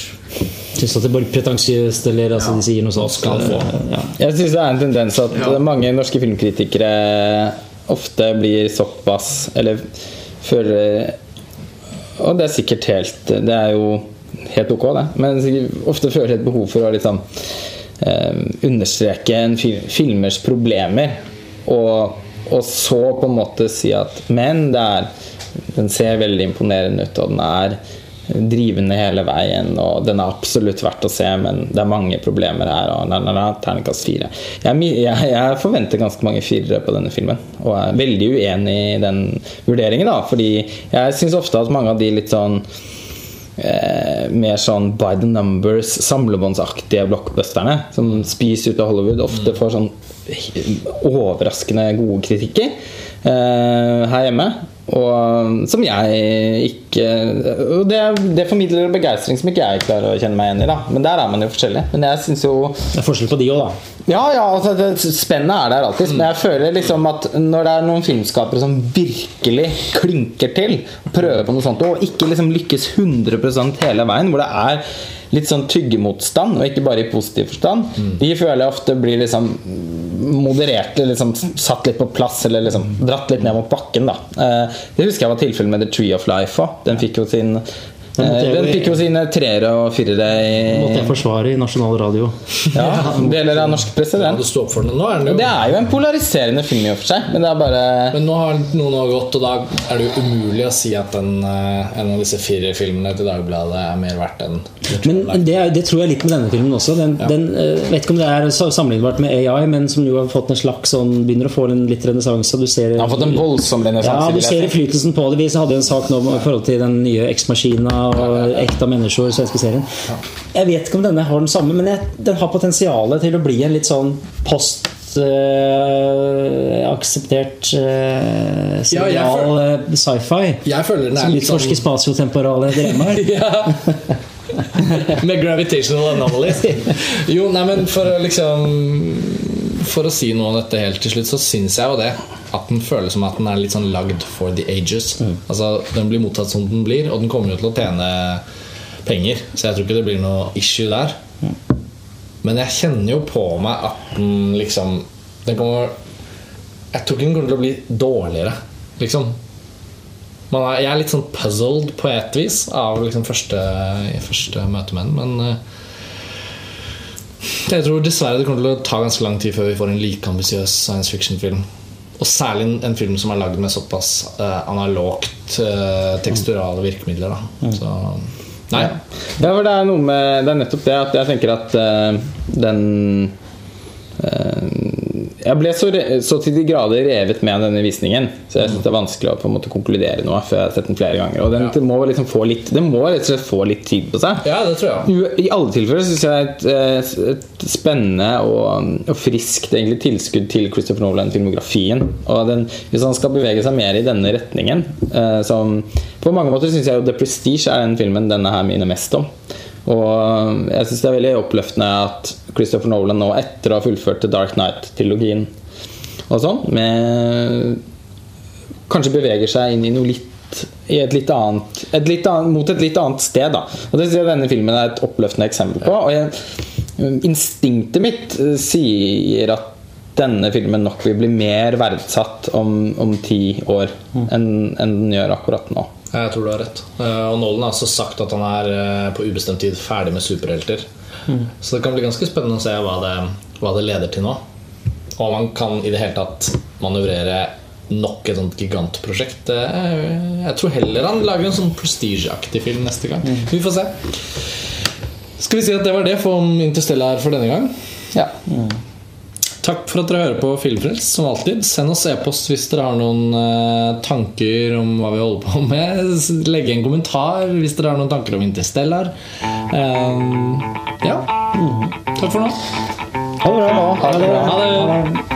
Syns at det er pretensiøst, eller altså, Ja. de sier noe sånt. skal få. Ja. Jeg syns det er en tendens at Ja. mange norske filmkritikere ofte blir såpass Eller føler Og det er sikkert helt Det er jo helt ok, det. Men ofte føler et behov for å liksom eh, understreke en fil filmers problemer. Og, og så på en måte si at Men det er den ser veldig imponerende ut, og den er drivende hele veien, og den er absolutt verdt å se, men det er mange problemer her. Og na, na, na, terningkast fire. Jeg, jeg, jeg forventer ganske mange firere på denne filmen, og er veldig uenig i den vurderingen, da, fordi jeg syns ofte at mange av de litt sånn eh, mer sånn by the numbers, samlebåndsaktige blockbusterne som spiser ut av Hollywood, ofte får sånn overraskende gode kritikker eh, her hjemme. Og som jeg ikke Og det, det formidler begeistring som ikke jeg klarer å kjenne meg igjen i. da Men der er man jo forskjellig. Men jeg synes jo Det er forskjell på de òg, da. ja, ja, altså det, Spennet er der alltid. Men jeg føler liksom at når det er noen filmskapere som virkelig klinker til, prøver på noe sånt, og ikke liksom lykkes 100 hele veien, hvor det er litt sånn tyggemotstand, og ikke bare i positiv forstand, de føler jeg ofte blir liksom moderert, liksom satt litt på plass, eller liksom dratt litt ned mot bakken. da Eh, Det husker jeg var tilfellet med The Tree of Life òg. Den fikk jo sin Den eh, Den fikk jo sine treere og firere Måtte jeg forsvare i nasjonal radio. ja, deler av norsk president. Ja, det står opp for den. Nå er den jo Det er jo en polariserende film i og for seg, men det er bare Men nå har noen år gått, og da er det jo umulig å si at den, eh, en av disse fire filmene til Dagbladet er mer verdt enn Men det, er, det tror jeg litt med denne filmen også. Den, den eh, vet ikke om det er sammenlignbart med AI, men som jo har fått en slags sånn Begynner å få en litt renessanse. Du ser har fått en voldsom ja, du ser flytelsen innflytelsen på det. Vi hadde en sak nå i forhold til den nye X-maskina og Ekte mennesker, svenske serien. Jeg vet ikke om denne har den samme, men jeg, den har potensial til å bli en litt sånn post Uh, akseptert Ja, jeg serial øh, sci-fi. Jeg føler den er Som litt sånn utforsker spatiotemporale dilemmaer. Med gravitational anomalies. Jo, nei, men for å liksom For å si noe om dette helt til slutt, så syns jeg jo det. At den føles som at den er litt sånn lagd for the ages. Altså, Den blir mottatt som den blir, og den kommer jo til å tjene penger. Så jeg tror ikke det blir noe issue der. Men jeg kjenner jo på meg at den liksom Den kommer Jeg tror ikke den kommer til å bli dårligere, liksom. Man er, jeg er litt sånn puzzled på et vis av liksom første, første møte med den, men eh, jeg tror dessverre det kommer til å ta ganske lang tid før vi får en like ambisiøs science fiction-film. Og særlig en, film som er lagd med såpass eh, analogt eh, teksturale virkemidler. Da. Så nei. Det er med Det er nettopp det at jeg tenker at uh, den eh, Jeg ble så, så til de grader revet med denne visningen, så jeg synes det er vanskelig å på en måte konkludere noe før jeg har sett den flere ganger. Og den Ja. det må liksom få litt Den må rett og slett få litt tid på seg. Ja, det tror jeg. I alle tilfeller syns jeg det er et, eh, et spennende og, og friskt egentlig tilskudd til Christopher Nolan-filmografien. Og den, Hvis han skal bevege seg mer i denne retningen eh, som På mange måter syns jeg jo The Prestige er den filmen denne her minner mest om. Og jeg syns det er veldig oppløftende at Christopher Nolan nå, etter å ha fullført The Dark Knight-trilogien og sånn, med kanskje beveger seg inn i noe litt i et litt annet, et litt annet Mot et litt annet sted. da Og Det synes jeg denne filmen er et oppløftende eksempel på. Og jeg, Instinktet mitt eh, sier at denne filmen nok vil bli mer verdsatt om, om ti år enn enn den gjør akkurat nå. Jeg tror du har rett. Eh, Og Nolan har også sagt at han er eh, på ubestemt tid ferdig med superhelter. Så det kan bli ganske spennende å se hva det, hva det leder til nå. Og om han kan i det hele tatt manøvrere nok et sånt gigantprosjekt. Eh, Jeg tror heller han lager en sånn prestige-aktig film neste gang. Vi får se. Skal vi si at det var det for Interstellar for denne gang? Ja. Takk for at dere hører på Filmfrelst, som alltid. Send oss e-post hvis dere har noen eh, tanker om hva vi holder på med. Legg en kommentar hvis dere har noen tanker om Interstellar. Um, ja. Takk for nå. Ha det bra. Ha det bra. Ha det.